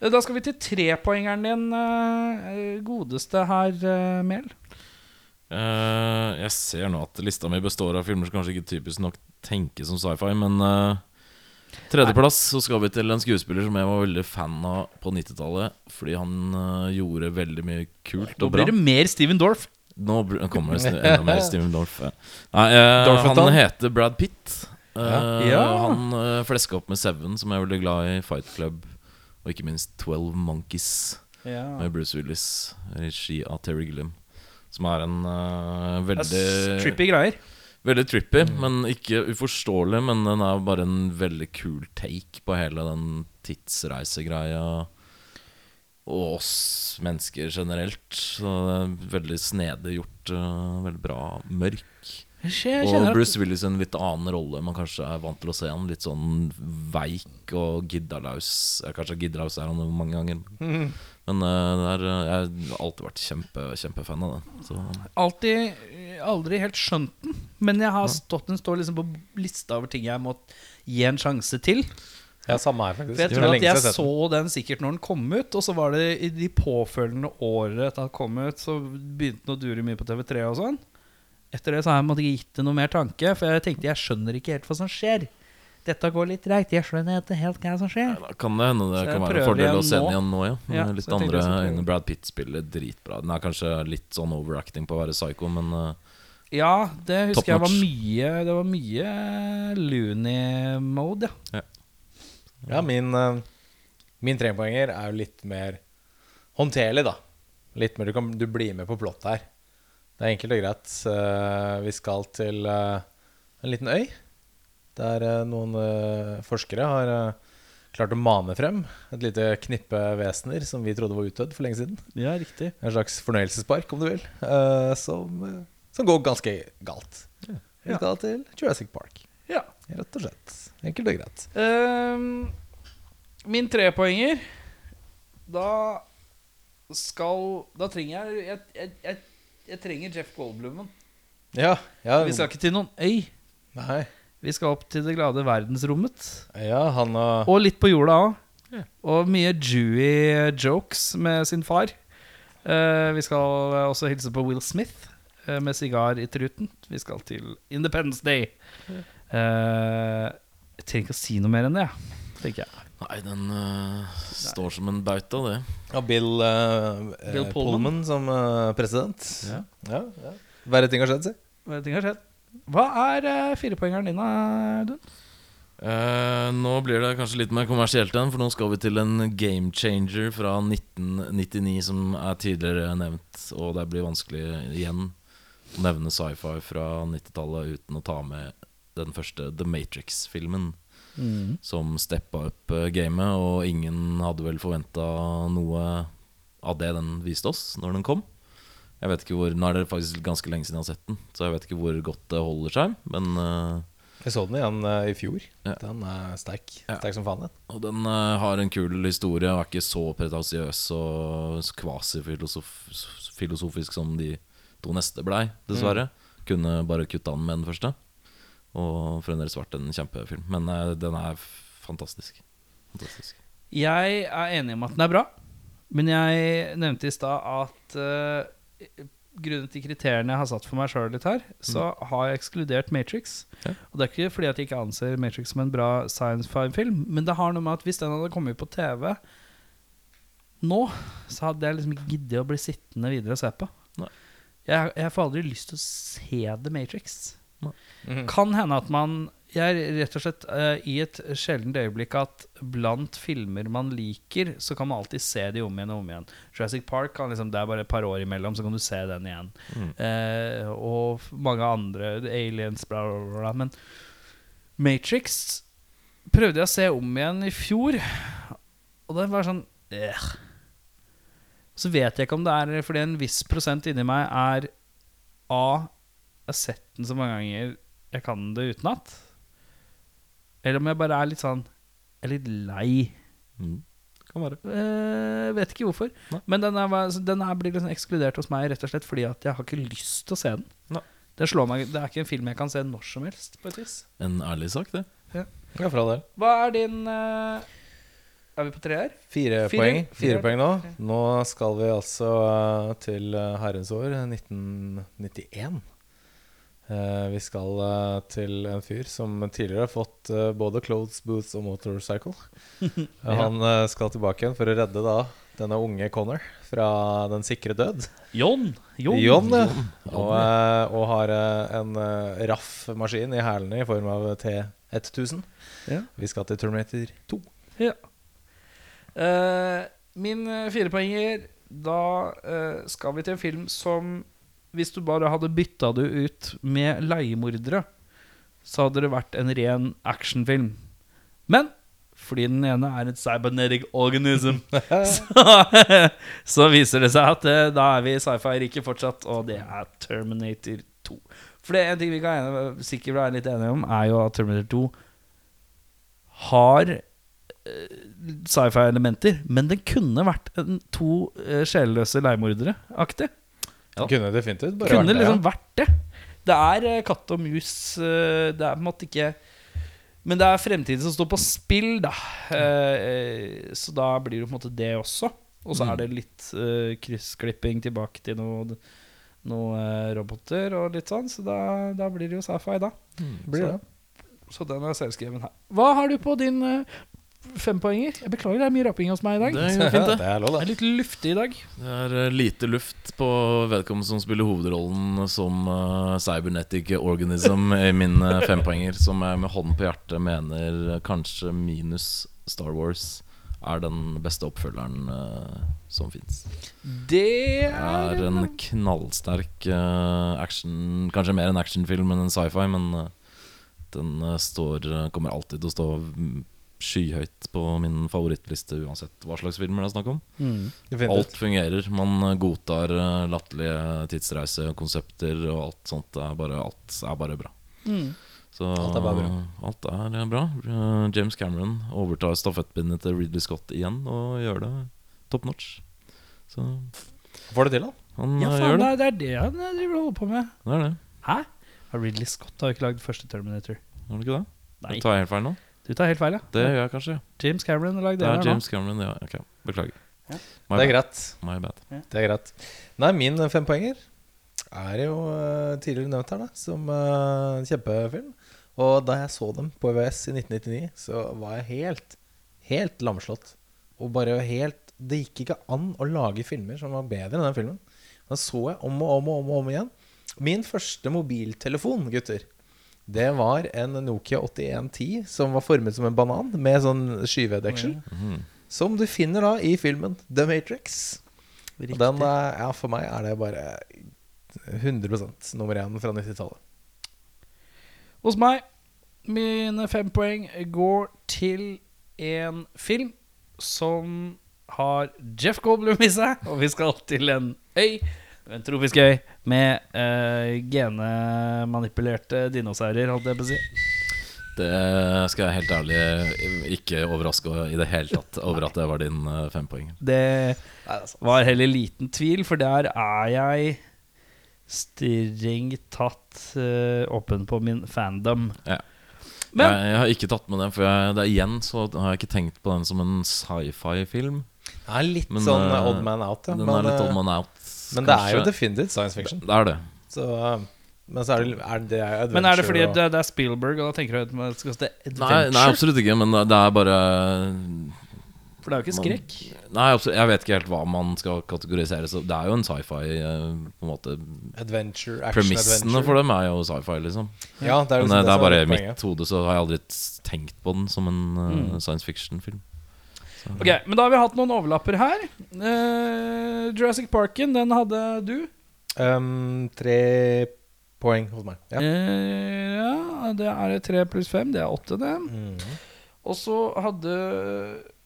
Eh, Da skal vi til trepoengeren din, godeste herr Mehl. Eh, jeg ser nå at lista mi består av filmer som kanskje ikke typisk nok tenker som sci-fi, men uh, Tredjeplass så skal vi til en skuespiller som jeg var veldig fan av på 90-tallet. Fordi han uh, gjorde veldig mye kult Nå og bra. blir det mer Steven Dorff Nå kommer det [laughs] enda mer Steven Dorff. ja. Nei, han heter Brad Pitt. Ja. Han fleska opp med Seven, som jeg er veldig glad i. Fight Club. Og ikke minst Twelve Monkeys Ja. med Bruce Willis, regi av Terry Gilliam. Som er en uh, veldig Trippy greier. Veldig trippy, men ikke uforståelig. Men den er bare en veldig kul take på hele den tidsreisegreia. Og oss mennesker generelt. Så det er veldig snedig gjort. Uh, veldig bra. Mørk. Og Bruce Willis en litt annen rolle man kanskje er vant til å se han. Litt sånn veik og giddalaus. Kanskje giddalaus er han mange ganger. [laughs] Men øh, det er, øh, jeg har alltid vært kjempe, kjempefan av det. Så alltid aldri helt skjønt den. Men jeg har stått, den står liksom på lista over ting jeg må gi en sjanse til. Ja, samme her, faktisk. For jeg tror at jeg så den sikkert når den kom ut, og så var det i de påfølgende året etter at den kom ut, så begynte den å dure mye på TV3 og sånn. Etter det så har jeg måtte gitt det noe mer tanke, for jeg tenkte jeg skjønner ikke helt hva som skjer. Dette går litt dreit Jeg skjønner ikke helt hva som skjer. Da kan det hende det Så kan være en fordel å se den igjen nå, ja. Ja, litt andre øyne. Brad Pitt spiller dritbra. Den er kanskje litt sånn overacting på å være psycho, men uh, Ja, det husker jeg var mye Det var mye loony-mode, ja. Ja, min, uh, min trepoenger er jo litt mer håndterlig, da. Litt mer du, kan, du blir med på plott her. Det er enkelt og greit. Uh, vi skal til en liten øy der eh, noen eh, forskere har eh, klart å mane frem et lite knippe vesener som vi trodde var utdødd for lenge siden. Ja, riktig. En slags fornøyelsespark, om du vil, som, som går ganske galt. Vi skal til Jurassic Park, Ja. rett og slett. Enkelt og greit. Um, min trepoenger Da skal Da trenger jeg Jeg, jeg, jeg, jeg trenger Jeff Goldblumen. Ja, ja Vi skal ikke til noen øy. Nei. Vi skal opp til det glade verdensrommet. Ja, han og Og litt på jorda òg. Ja. Og mye Jewy jokes med sin far. Eh, vi skal også hilse på Will Smith eh, med sigar i truten. Vi skal til Independence Day. Eh, jeg trenger ikke å si noe mer enn det, tenker jeg. Nei, den uh, står som en bauta, det. Ja, Bill, eh, eh, Bill Pullman. Pullman som uh, president. Ja. Ja, ja. Verre ting har skjedd, si. Verre ting har skjedd? Hva er uh, firepoengeren din, Audun? Eh, nå blir det kanskje litt mer kommersielt igjen, for nå skal vi til en game changer fra 1999 som er tidligere nevnt. Og det blir vanskelig igjen å nevne sci-fi fra 90-tallet uten å ta med den første The Matrix-filmen. Som steppa opp eh, gamet, og ingen hadde vel forventa noe av det den viste oss når den kom. Jeg vet ikke hvor, Nå er det faktisk ganske lenge siden jeg har sett den, så jeg vet ikke hvor godt det holder seg. Men uh, Jeg så den igjen uh, i fjor. Ja. Den er sterk. Ja. Sterk som faen, den. Og den uh, har en kul historie og er ikke så pretensiøs og kvasifilosofisk som de to neste blei, dessverre. Kunne bare kutta den med den første. Og fremdeles vært en kjempefilm. Men den er fantastisk. Fantastisk. Jeg er enig om at den er bra, men jeg nevnte i stad at uh, grunnet de kriteriene jeg har satt for meg sjøl litt her, så har jeg ekskludert Matrix. Ja. Og det er ikke fordi at jeg ikke anser Matrix som en bra Science-fine-film men det har noe med at hvis den hadde kommet på TV nå, så hadde jeg liksom ikke giddet å bli sittende videre og se på. Jeg, jeg får aldri lyst til å se The Matrix. Mhm. Kan hende at man Jeg er rett og slett uh, i et sjeldent øyeblikk at blant filmer man liker, så kan man alltid se de om igjen og om igjen. Jurassic Park kan liksom, det er bare et par år imellom, så kan du se den igjen. Mm. Uh, og mange andre. Aliens, bla, bla, bla. Men Matrix prøvde jeg å se om igjen i fjor, og det var sånn øh. Så vet jeg ikke om det er fordi en viss prosent inni meg er A. Jeg har sett den så mange ganger jeg kan det utenat. Eller om jeg bare er litt sånn Jeg er litt lei. Mm. Kan være. Eh, vet ikke hvorfor. Nei. Men den, er, den er, blir liksom ekskludert hos meg rett og slett fordi at jeg har ikke lyst til å se den. Nei. Det slår meg Det er ikke en film jeg kan se når som helst, på et vis. En ærlig sak, det. Ja, Ja. Hva er din uh, Er vi på tre her? Fire, Fire- poeng. fire. Fire poeng nå. Nå skal vi altså uh, til eh, herrens år 1991. Eh, vi skal eh, til en fyr som tidligere har fått eh, både clothes, boots og motorcycle. [laughs] Han skal tilbake igjen for å redde da Denne unge Connor fra Den sikre død. Jon. Jon. John, ja. Og, og har en raff maskin i hælene i form av T1000. Ja. Vi skal til Terminator 2. Ja. Eh, min firepoenger Da skal vi til en film som Hvis du bare hadde bytta det ut med leiemordere, så hadde det vært en ren actionfilm. Men fordi den ene er et cybernetic organism, [laughs] så, så viser det seg at eh, da er vi i sci-fi-riket fortsatt, og det er Terminator 2. For det er en ting vi kan sikkert være litt enige om, er jo at Terminator 2 har eh, sci-fi-elementer, men den kunne vært en to sjelløse sjeleløse leiemordere-aktig. Det kunne definitivt bare Kunne vært det, liksom ja. vært det. Det er eh, katt og mus. eh, det er på en måte ikke Men det er fremtiden som står på spill, da. Eh, så da blir det på en måte det også. Og så Mm. er det litt kryssklipping tilbake til noe noe eh, roboter og litt sånn, så da, da blir det jo sci-fi, da. Blir så, det. så den er selvskreven her. Hva har du på din fempoenger? Jeg beklager, det er mye raping hos meg i dag. Det Det er fint, det. det er lov, er litt luftig i dag. Det er eh, lite luft på vedkommende som spiller hovedrollen som uh, cybernetic organism i min uh, fempoenger, som jeg med hånden på hjertet mener kanskje minus Star Wars er den beste oppfølgeren uh, som fins. Det Det er en knallsterk action Kanskje mer en actionfilm enn en sci-fi, men den står kommer alltid til å stå mm, skyhøyt på min favorittliste uansett hva slags filmer det er snakk om. Mm. Alt fungerer. Man eh, godtar eh, latterlige tidsreisekonsepter og alt sånt. Er bare, alt er bare bra. Mm. Så, Alt er bare bra. Alt er eh, bra. James Cameron overtar stafettbindet til Ridley Scott igjen og gjør det top notch. Så Får det til, da. han Ja, faen, gjør det det. er, det han driver og holder på med. Det er det. Hæ? Ridley Scott har jo ikke lagd første Terminator. Har du ikke det? Nei, Tar jeg helt feil nå? Du tar helt feil, ja. Det gjør jeg kanskje. James Cameron har lagd Det er her nå. James Cameron, ja. Ok, Beklager. Ja. Det er greit. My bad. Det er greit. Nei, min fempoenger er jo uh, tidligere nevnt her, da, som uh, kjempefilm. Og da jeg så dem på VS i 1999, så var jeg helt, helt lamslått. Og bare helt Det gikk ikke an å lage filmer som var bedre enn den filmen. Den så jeg om og om og om, og om igjen. Min første mobiltelefon, gutter, det var en Nokia 8110 som var formet som en banan, med sånn skyvedeksel. Mm. Som du finner da i filmen The Matrix. Og Riktig. den, eh, ja, for meg er det bare 100% nummer én fra 90-tallet. Hos meg, mine fem poeng går til en film som har Jeff Goldblum i seg, og vi skal til en øy, en tropisk øy, med uh, genemanipulerte dinosaurer, holdt jeg på å si. Det skal jeg helt ærlig ikke overraske i det hele tatt over at det var din uh, fempoeng. Det var heller liten tvil, for der er jeg strengt tatt uh, åpen på min fandom. Ja. Men jeg, jeg har ikke tatt med den, for jeg, det er igjen så har jeg ikke tenkt på den som en sci-fi-film. Det er litt Men, sånn uh, odd man out, ja. Den Men, er litt eh, odd man out. Men det er jo definitivt science fiction. Det er det. Så, eh, men så er det, er det adventure Men er det fordi og- det, det er Spielberg, og da tenker du at man skal se adventure? nei, absolutt ikke, men det- det er bare For det er jo ikke skrekk. Nei, absolutt, jeg vet ikke helt hva man skal kategorisere. Så det er jo en sci-fi eh, På en måte Adventure, action Premissene adventure. for dem er jo sci-fi, liksom. Ja, det er, Men liksom eh, det er bare i mitt hode, så har jeg aldri tenkt på den som en eh, Mm. science fiction-film. Ok, Men da har vi hatt noen overlapper her. Eh, Jurassic Parken, den hadde du. Um, tre poeng hos meg. Ja. Eh, ja, det er tre pluss fem. Det er åtte, det. Mm. Og så hadde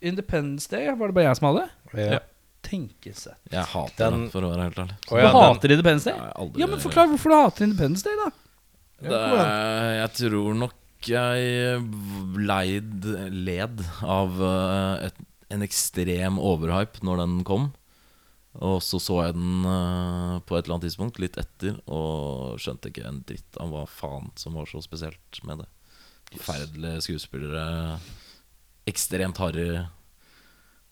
Independence Day Var det bare jeg som hadde? Ja. Tenkesett. Jeg hater Den- den, for å være helt ærlig. Oh, ja, du den- hater Independence Day? Ja, men Forklar hvorfor du hater Independence Day, da. Det jeg tror nok jeg leid led av eh, et, en ekstrem overhype når den kom. Og så så jeg den eh, på et eller annet tidspunkt, litt etter, og skjønte ikke en dritt av hva faen som var så spesielt med det. Forferdelige skuespillere, ekstremt harry,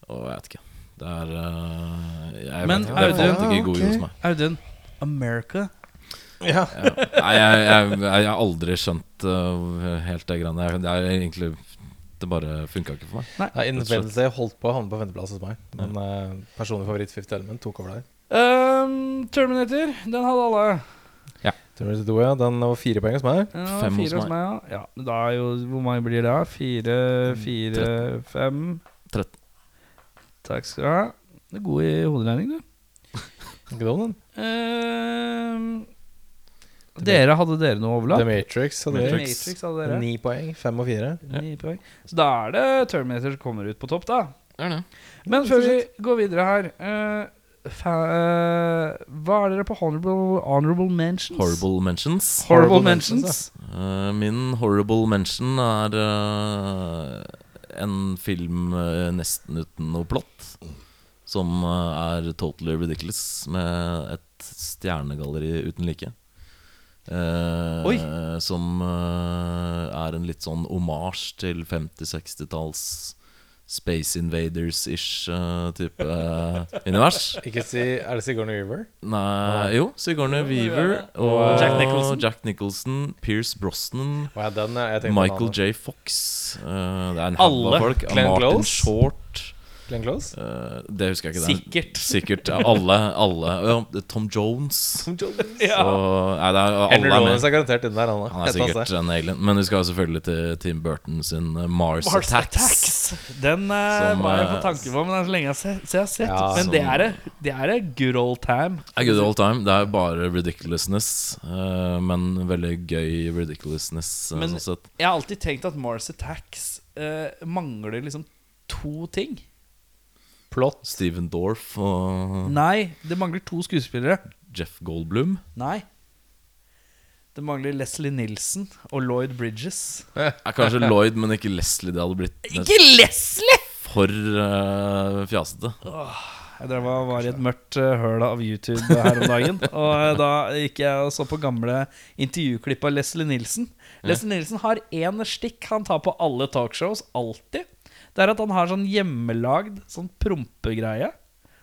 og jeg vet ikke. Det er eh, Jeg Men vet ikke, det Audun- falt ikke god jord hos meg. Audun, America. Ja. Ja. Nei, jeg, jeg, jeg har aldri skjønt uh, helt det greiene. Det er egentlig Det bare funka ikke for meg. Nei, Nei Day holdt på å havne på femteplass hos meg. Men uh, personlig favoritt Fifth Element tok over der. Um, Terminator, den hadde alle. Ja. Terminator 2, ja. Den var fire poeng hos meg. Ja, Fem hos fire hos meg. meg, ja. ja. Da er jo Hvor mange blir det? da? Fire, fire, fem Tretten. Takk skal du ha. Du er god i hoderegning, du. Ikke dum, den. Ehm, dere, hadde dere noe The? Matrix hadde The Matrix. Matrix hadde dere. Ni poeng. Fem og fire. Ni poeng. Så da er det Terminator som kommer ut på topp, da. Det er det. Men før vi går videre her uh, fa uh, Hva er dere på honorable, honorable mentions? Horrible mentions. Horrible Horrible mentions. mentions, uh, min horrible mention er en film nesten uten noe plott. Som er totally ridiculous, med et stjernegalleri uten like. Eh, Som eh, er en litt sånn omasj til 50-60-talls Space Invaders-ish type eh, univers. [laughs] Ikke si Er det Sigourney Weaver? Nei, jo, Sigourney Weaver og Jack Nicholson. Jack Nicholson, Pierce Brosnan, wow, den, Michael. J. Fox. uh, det er en haug Alle. av folk. Martin Close? Short. Glenn Close? Uh, det husker jeg ikke. Det er- Sikkert. [laughs] Sikkert. ja, Alle. alle ja, Tom Jones. Tom Jones. [laughs] Ja. Og, nei, det er, alle Henry er er garantert inne der, han Han er sikkert en alien. Men vi skal selvfølgelig til Tim Burton sin eh, Mars, Mars Attacks. Attacks. Den uh, Som, var jeg på tanke på, men det er så lenge jeg har sett. Så jeg har sett. Ja, men det er, det, det er good old time. A good old time. Det er bare ridiculousness, Uh, men veldig gøy ridiculousness. Men- sånn sett. Jeg har alltid tenkt at Mars Attacks eh, mangler liksom to ting. Plott. Steven Dorff og Nei, det mangler to skuespillere. Jeff Goldblum. Nei. Det mangler Leslie Nilsen og Lloyd Bridges. Er kanskje Lloyd, men ikke Leslie. Det hadde blitt [laughs] Ikke Leslie! for uh, fjasete. Jeg drev og var i et mørkt eh, høl av YouTube her om dagen. [laughs] Og eh, da gikk jeg og så på gamle intervjuklipp av Leslie Nilsen. Leslie Nilsen har én stikk han tar på alle talkshows, alltid. Det er at han har sånn hjemmelagd sånn prompegreie.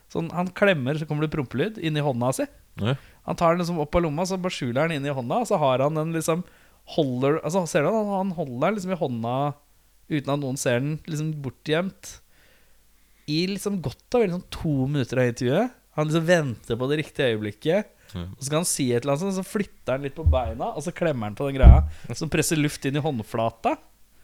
Sånn, han klemmer, så kommer det prompelyd inni hånda si. Ja. Han tar den liksom opp av lomma, så bare skjuler han inni hånda. Og så har han den liksom holder Altså Ser du han, han holder den liksom i hånda uten at noen ser den, liksom bortgjemt. I liksom godt og vel sånn to minutter av intervjuet. Han liksom venter på det riktige øyeblikket. Mm. Og så kan han si et eller annet, så flytter han litt på beina, og så klemmer han på den greia. Som presser luft inn i håndflata.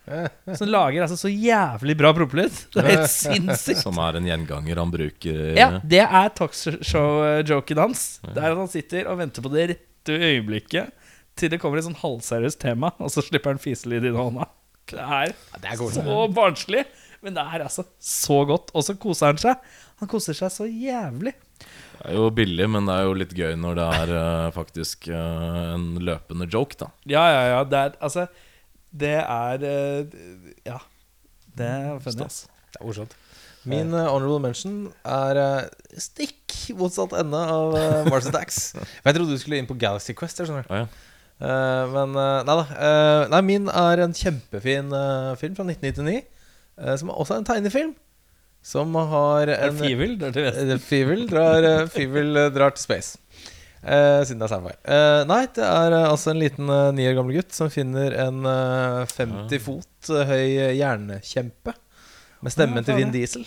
[laughs] Så den lager altså så jævlig bra prompelyd. Det er helt [laughs] sinnssykt. Som er en gjenganger han bruker. Ja, det er talkshow-joken hans. Det er at han sitter og venter på det rette øyeblikket til det kommer et sånn halvseriøst tema, og så slipper han fiselyd i hånda. Det er Det er så barnslig, men det er altså så godt. Og så koser han seg. Han koser seg så jævlig. Det er jo billig, men det er jo litt gøy når det er uh, faktisk uh, en løpende joke, da. Ja, ja, ja. Det er altså Det er eh, Ja. Det er funny. Stas, Det er morsomt. Min eh, honorable mention er eh, stikk motsatt ende av uh, Mars Attacks. [laughs] Jeg trodde du skulle inn på Galaxy Quest. Jeg skjønner. Ah, ja. Uh, men uh, nei da. Uh, nei, min er en kjempefin film fra 1999. som som også er en tegnefilm. Som har Er en? Det er til vest. Eh, drar, drar til space. Eh, siden det er sci-fi. Eh, nei, det er eh, altså en liten eh, ni år gammel gutt som finner en eh, 50 fot høy jernkjempe med stemmen Ja, til Vin Diesel.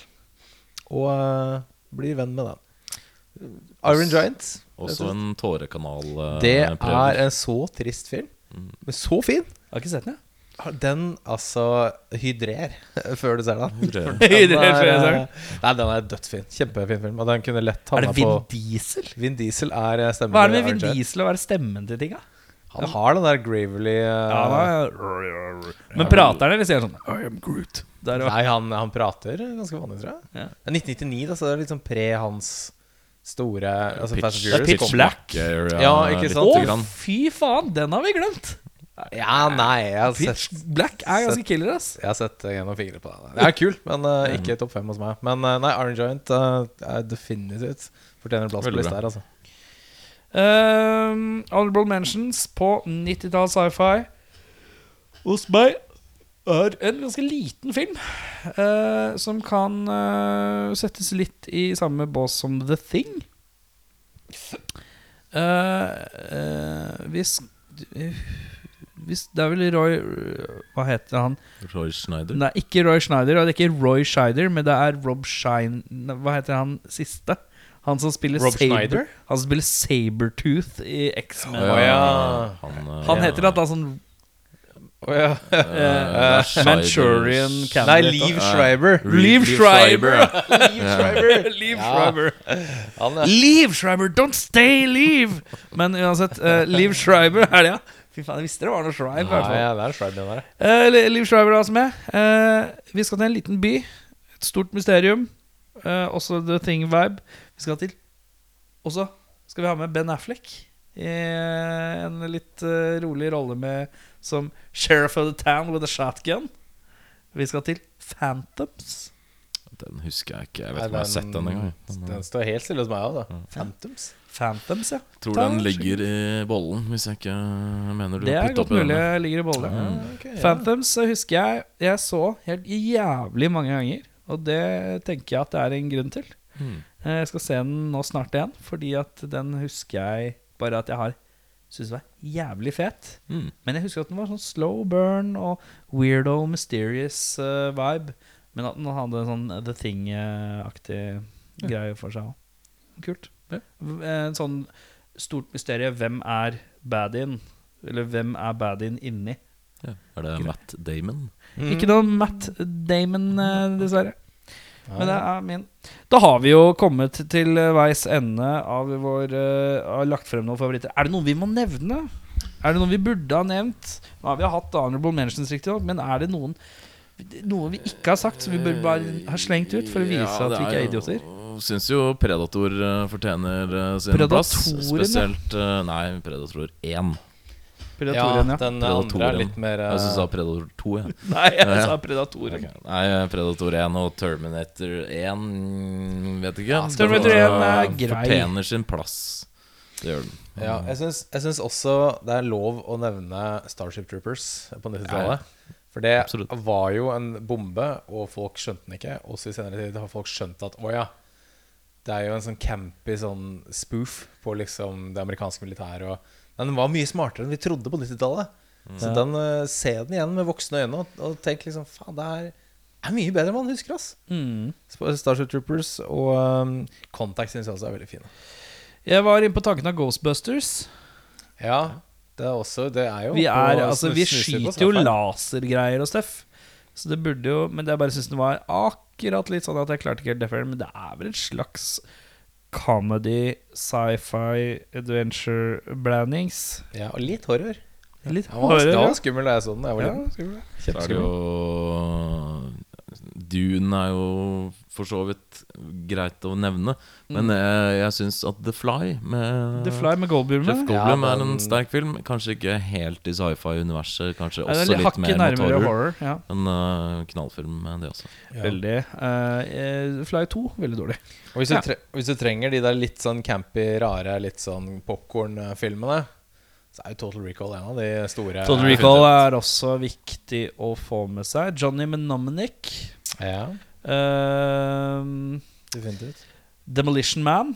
Og blir venn med den. Iron Giant. Også en tårekanal. eh, Det prøver. er en så trist film, men så fin. Jeg har ikke sett den, jeg. Den altså hydrer [laughs] før du ser den. Hydrer. [laughs] Hydrer før jeg ser den. eh, Nei, den er dødsfin. Kjempefin film. Og den kunne lett Er det Vin på Diesel? Vin Diesel er eh, stemmen Hva er det med Vin Diesel Diesel hva er stemmen til tinga? Han har den der gravely uh, Ja, da, Men prater han, eller sier han sånn I am Groot? Der, Nei, han, han prater ganske vanlig, tror jeg. Ja. Det er 1999, da, så det er litt sånn pre hans store altså Pitch- Fast er Furious. Pitch Black. Ja, ikke sant? Å, fy faen! Den har vi glemt! Ja, nei, jeg har Pitch sett Black er ganske sett- killer, ass. Jeg har sett eh, gjennom fingrene på det. Det er kult, men uh, ikke topp fem hos meg. Men uh, nei, Iron Giant uh, er definitivt fortjener en plass på lista her, altså. Um, honorable mentions på 90-tall sci-fi hos meg er en ganske liten film. eh, som kan settes litt i samme bås som The Thing. Uh, eh, hvis hvis, Det er vel Roy Hva heter han? Roy Schneider. Nei, ikke Roy Schneider, og det er ikke Roy Scheider, men det er Rob Shine Hva heter han siste? Han som spiller Rob Saber, Schneider? Han som spiller Sabertooth i X-Men. Oh, ja. Han, uh, Han heter da han sånn Oh, ja. uh, er Manchurian Nei, Candidate. Liv Schreiber. [laughs] Liv Schreiber. [laughs] Liv Schreiber. Liv Schreiber. Liv Schreiber, don't stay, Liv! Men uansett, uh, Liv Schreiber er det, ja. Fy faen, jeg visste det var noe Shrive? Nei, Ja, ja, det er Shrive, den der. Eh, Li- Liv Shriver er altså med. Eh, vi skal til en liten by. Et stort mysterium. Eh, også The Thing-vibe. Vi skal til Og så skal vi ha med Ben Affleck i eh, en litt eh, rolig rolle med som sheriff of the town with a shotgun. Vi skal til Phantoms. Den husker jeg ikke. Jeg vet ikke om jeg har sett den engang. Den står helt stille hos meg òg, da. Phantoms. Phantoms, ja. Tror Ta den ligger i bollen, hvis jeg ikke mener du Det er godt mulig den. ligger i bollen. Ja, Okay, ja. Phantoms så husker jeg jeg så helt jævlig mange ganger. Og det tenker jeg at det er en grunn til. Mm. Eh, Jeg skal se den nå snart igjen, fordi at den husker jeg bare at jeg har syntes var jævlig fet. Mm. Men jeg husker at den var sånn slow burn og weirdo, mysterious uh, vibe. Men at den hadde en sånn The Thing-aktig greie for seg òg. Kult. Ja. En sånn stort mysterium. Hvem er baddien? Eller hvem er baddien inni? Ja. Er det Matt Damon? Mm. Ikke noe Matt Damon, eh, dessverre. Men det er min. Da har vi jo kommet til veis ende av vår uh, Har lagt frem noen favoritter. Er det noen vi må nevne? Er det noen vi burde ha nevnt? Nå har vi hatt honorable mentions, riktignok, men er det noen noe vi ikke har sagt, som vi bør bare ha slengt ut for å vise at vi ikke er idioter? Syns jo Predator eh, fortjener eh, sin plass. Spesielt eh, Nei, Predator 1. Ja, Predatoren, ja. den andre er litt mer Jeg syns du sa Predator 2. Ja. [laughs] Nei, jeg Ja, ja. sa Predatoren. Okay. Nei, Predator 1 og Terminator 1 mm, Vet ikke. Ja, Terminator 1 er grei. Fortjener sin plass. Det gjør den. Ja, jeg syns også det er lov å nevne Starship Troopers på 90-tallet. For det Absolutt. var jo en bombe, og folk skjønte den ikke. Også i senere tid har folk skjønt at å ja, det er jo en sånn campy sånn spoof på liksom det amerikanske militæret. Og, men den var mye smartere enn vi trodde på 90-tallet. Så den, eh, se den igjen med voksne øyne og, og tenk liksom Faen, det er, er mye bedre enn man husker, ass. Mm. Starship Troopers og um, Contact syns jeg også er veldig fine. Jeg var inne på tanken av Ghostbusters. Ja, det er også Det er jo Vi, på er, altså, vi skyter jo lasergreier og stuff. Så det burde jo Men jeg bare syns den var akkurat litt sånn at jeg klarte ikke helt det Men det er vel et slags comedy, sci-fi, adventure-blandings. Ja, og litt horror. Litt Det var, det horror. var skummel da jeg så den. Jeg var Ja, skummel. Så er det jo Dune er jo for så vidt greit å nevne. Men jeg, jeg syns at The Fly med The Fly med Goldblum. Jeff. Goldblum Ja, er en sterk film. Kanskje ikke helt i sci-fi-universet. Kanskje også litt litt mer mot nærmere horror. horror. Ja. En uh, knallfilm, det også. Ja. Veldig. Eh, Fly 2, veldig dårlig. Og hvis du, tre hvis du trenger de der litt sånn campy, rare, litt sånn popkorn-filmene, så er jo Total Recall en av de store. Total Recall er også viktig å få med seg. Johnny Mnemonic. Ja, Uh, definitivt. Demolition Man.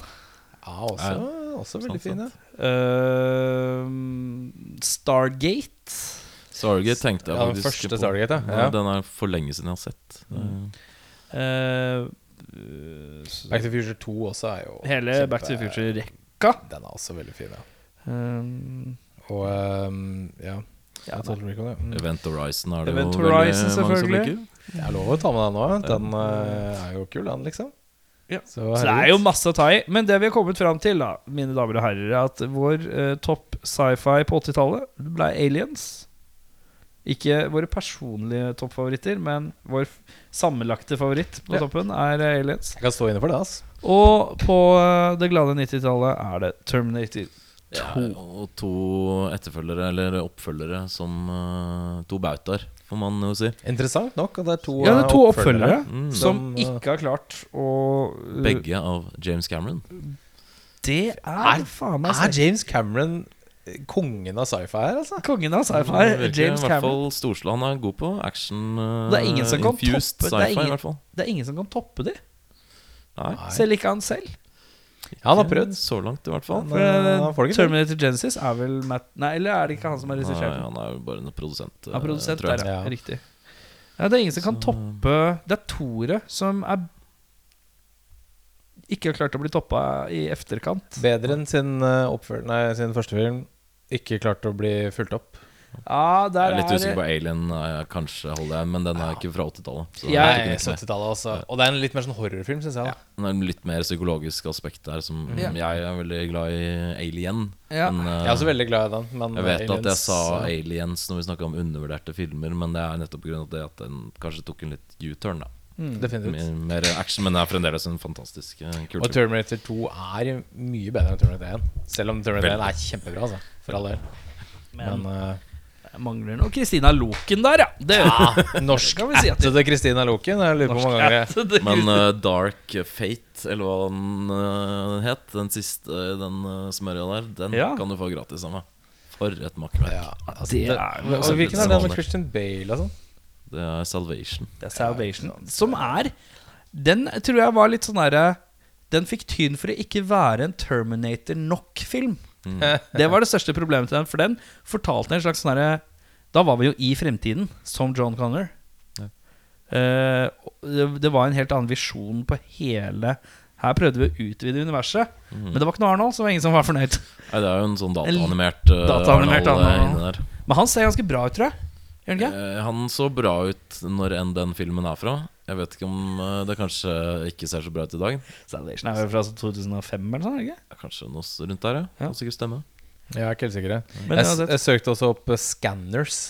Ja, også, også veldig fin fine. Uh, Stargate. Stargate tenkte jeg Ja, den faktisk første på. Stargate, ja. Ja, Den er for lenge siden jeg har sett. Mm. Uh, Back to the Future 2 også er jo hele kjempe- Back to the Future-rekka. Den er også veldig fin, ja. Um, Og um, ja, ja, Total Recall, ja. Mm. Event Horizon er det Event jo Horizon, veldig mange som liker. Det er lov å ta med den nå. Den eh, er jo kul, den, liksom. Ja. Så, Så det er jo masse å ta i. Men det vi har kommet fram til, da, mine damer og herrer, er at vår eh, topp sci-fi på 80-tallet ble Aliens. Ikke våre personlige toppfavoritter, men vår sammenlagte favoritt på Ja. toppen er eh, Aliens. Jeg kan stå inne for det, ass. Og på eh, det glade 90-tallet er det Terminator. Ja, og to etterfølgere, eller oppfølgere, som uh, to bautaer, får man jo si. Interessant nok at det er to, Ja, det er to oppfølgere, oppfølgere Mm. som Som, eh, ikke har klart å eh, Begge av James Cameron. Det er, Er- faen meg Er. James Cameron eh, kongen av sci-fi her, altså? Kongen av sci-fi, virker James i hvert fall Storsland er god på action. uh, Det er ingen som kan infused toppe- er sci-fi, fall. Det er ingen som kan toppe de. Nei. Selv ikke han selv. Ja, [laughs] han har prøvd. Så langt, i hvert fall. For eh, til. Terminator Genesis er vel Matt Nei, eller er det ikke han som har regissert han er jo bare en produsent. Er produsent der, ja. Ja. Riktig. Ja, det er ingen som kan Så- toppe Det er Tore som er ikke har klart å bli toppa i efterkant. Bedre enn sin, eh, oppføl- nei, sin første film. Ikke klart å bli fulgt opp. Ja, Jeg er litt er usikker på Alien, eh, kanskje holder jeg, men den er ikke fra 80-tallet. Ja, Jeg- jeg tok Nei, den ikke med. 70-tallet også. Og det er en litt mer sånn horrorfilm, syns jeg. da Det er en litt mer psykologisk aspekt der, som mm. jeg er veldig glad i Alien. Ja. Men, eh, Jeg er også veldig glad i den. Men jeg vet at jeg sa Aliens når vi snakka om undervurderte filmer, men det er nettopp pga. det at den kanskje tok en litt U-turn. da Definitivt. Mer, mer action, men det er fremdeles en fantastisk eh, kul Og. Terminator 2 er mye bedre enn Terminator 1. Selv om Terminator 1 er kjempebra, altså. For all del. Men Men eh, jeg mangler noe Kristina Loken der, ja. Det ja norsk kan vi si at det Kristina Loken. Jeg lurer på hvor mange ganger er. Men uh, Dark Fate, eller hva den uh, het, den siste, eh, den uh, smørja der, den Ja. kan du få gratis av meg. For et makkverk. ja, altså, Hvilken er den med Christian Bale og sånn? Det er Salvation. Det er Salvation. Som er Den tror jeg var litt sånn derre Den fikk tyn for å ikke være en Terminator nok-film. Det var det største problemet til den. For den fortalte en slags sånn derre Da var vi jo i fremtiden, som John Connor. Ja. Uh, det, var en helt annen visjon på hele Her prøvde vi å utvide universet, men det var ikke noe Arnold, så det var ingen som var fornøyd. Nei, det er jo en sånn dataanimert uh, Dataanimert Arnold eh. Men han ser ganske bra ut, tror jeg. Eh, han så bra ut når enn den filmen er fra. Jeg vet ikke om eh, det kanskje ikke ser så bra ut i dag. Salvation er jo fra 2005 eller sånn, ikke? Kanskje noe rundt der, ja. Ja. Kan sikkert stemme. Jeg er ikke helt sikker. Men Jeg, jeg søkte også opp eh, Scanners.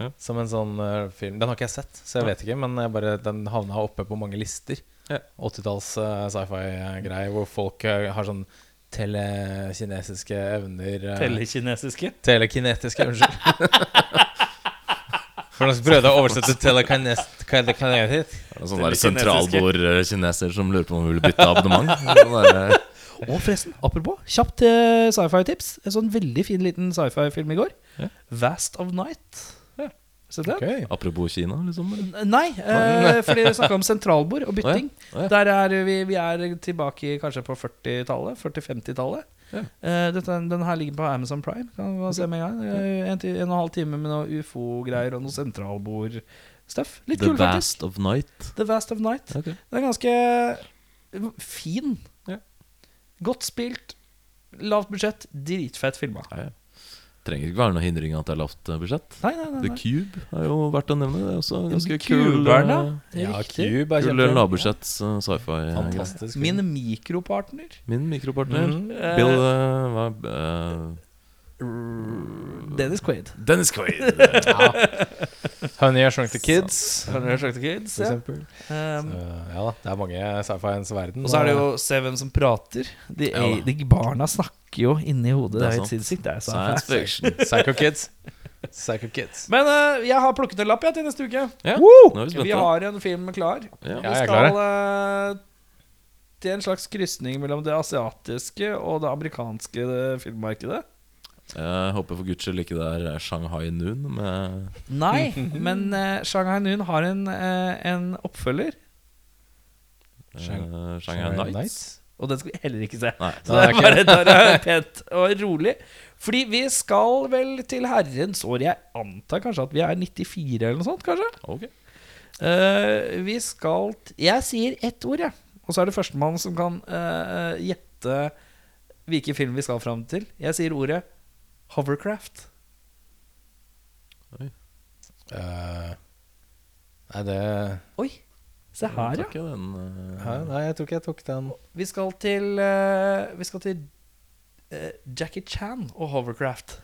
Ja. Som en sånn uh, film. Den har ikke jeg sett, så jeg vet ikke. Men jeg bare, den havna oppe på mange lister. Ja. 80-talls uh, sci-fi-greie hvor folk uh, har sånn telekinesiske evner. Telekinesiske. Telekinetiske, unnskyld. [laughs] For nå prøvde jeg å oversette telekinest... telekinetisk. Det er sånn der sentralbord-kineser som lurer på om vi vil bytte abonnement. [laughs] Der, eh, Og forresten, apropos, kjapt eh, sci-fi-tips. En sånn veldig fin liten sci-fi-film i går. Yeah. Vast of Night. Ja. Sett den? Apropos Kina, liksom. Nei, [laughs] eh, fordi vi snakka om sentralbord og bytting. Å ja. Der er vi, vi er tilbake kanskje på 40-tallet. 40-50-tallet. Ja. Eh, den her ligger på Amazon Prime. Kan man se med en gang. Eh, en, en og en halv time med noe ufo-greier og noe sentralbord-stuff. Litt The kul, faktisk. Vast of Night. The Vast of Night. Okay. Det er ganske fin. Ja. Godt spilt. Lavt budsjett. Dritfett filma. Nei, trenger ikke være noe hindring at det er lavt eh, budsjett. Nei, nei, nei. The. Cube er jo verdt å nevne. Det er også ganske kul. Eh, Ja, Cube er Kul lavbudsjetts eh, sci-fi. eh. Min mikropartner. Min mikropartner. Mhm. Eh, Bill uh, eh, Dennis Quaid. Dennis Quaid. Honey, I Shrunk the Kids. Har dere the kids? For Ja. eksempel. Um, Så, ja da, det er mange sci-fiens verden. og så er det jo Se hvem som prater. De, Ja da. de barna snakker jo inni hodet. Det er helt sant. sinnssykt. Det er Science fiction. [laughs] Psycho Kids. Psycho Kids. Men eh, jeg har plukket en lapp jeg, til neste uke. Ja, Woo! nå er vi Vi har en film klar. Ja. Ja, Vi jeg er skal eh, til en slags krysning mellom det asiatiske og det amerikanske eh, filmmarkedet. Jeg håper for guds skyld ikke det er Shanghai Noon med Nei, men uh, Shanghai Noon har en, uh, en oppfølger, eh, Shang- Shanghai Nights. og den skal vi heller ikke se. Nei. Så det er bare det pent og rolig. Fordi vi skal vel til herrens år. Jeg antar kanskje at vi er 94 eller noe sånt, kanskje. Okay. Eh, vi skal t Jeg sier ett ord, jeg. Og så er det førstemann som kan gjette hvilken film vi skal fram til. Jeg sier ordet hovercraft. Eh, Nei, det Oi, se her, ja. Den, uh, her, Nei, jeg tror ikke jeg tok den. Vi skal til uh, Vi skal til Jackie Chan og hovercraft.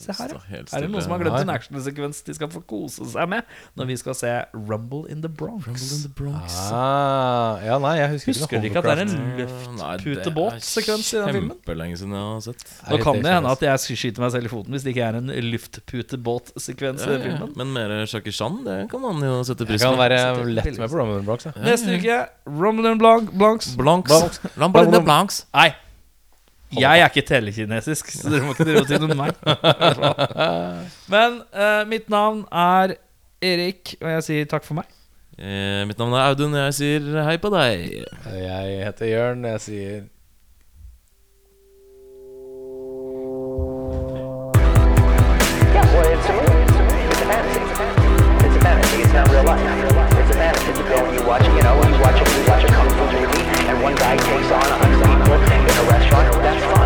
Se her, ja. Er det noen som har glemt en actionsekvens de skal få kose seg med når vi skal se Rumble in the Bronx? Rumble in the Bronx. Ah, ja, nei, jeg husker, Husker ikke du ikke at det er en luftputebåtsekvens i den filmen? Kjempelenge siden jeg har sett. Nå kan det hende at jeg skyter meg selv i foten hvis det ikke er en luftputebåtsekvens i Ja, ja. filmen. Men mer Jackie Chan, det kan man jo sette Jeg pris kan være lett med på Rumble in Bronx. Ja. Neste uke Rumble in Blanc Blancs. Blanks. Blanks. Rumble in the Blanks. Nei, jeg er ikke telekinesisk, så dere må ikke drive og si noe om meg. Men eh, mitt navn er Erik, og jeg sier takk for meg. Eh, mitt navn er Audun, og jeg sier hei på deg. Jeg heter Jørn, og jeg sier Yeah, well, it's a movie. It's a movie. It's a fantasy. It's a fantasy. It's not real life. It's a fantasy. You go and you watch, you know, you watch, a- you watch a kung fu movie. one bag takes on a hundred people in a restaurant, that's fine.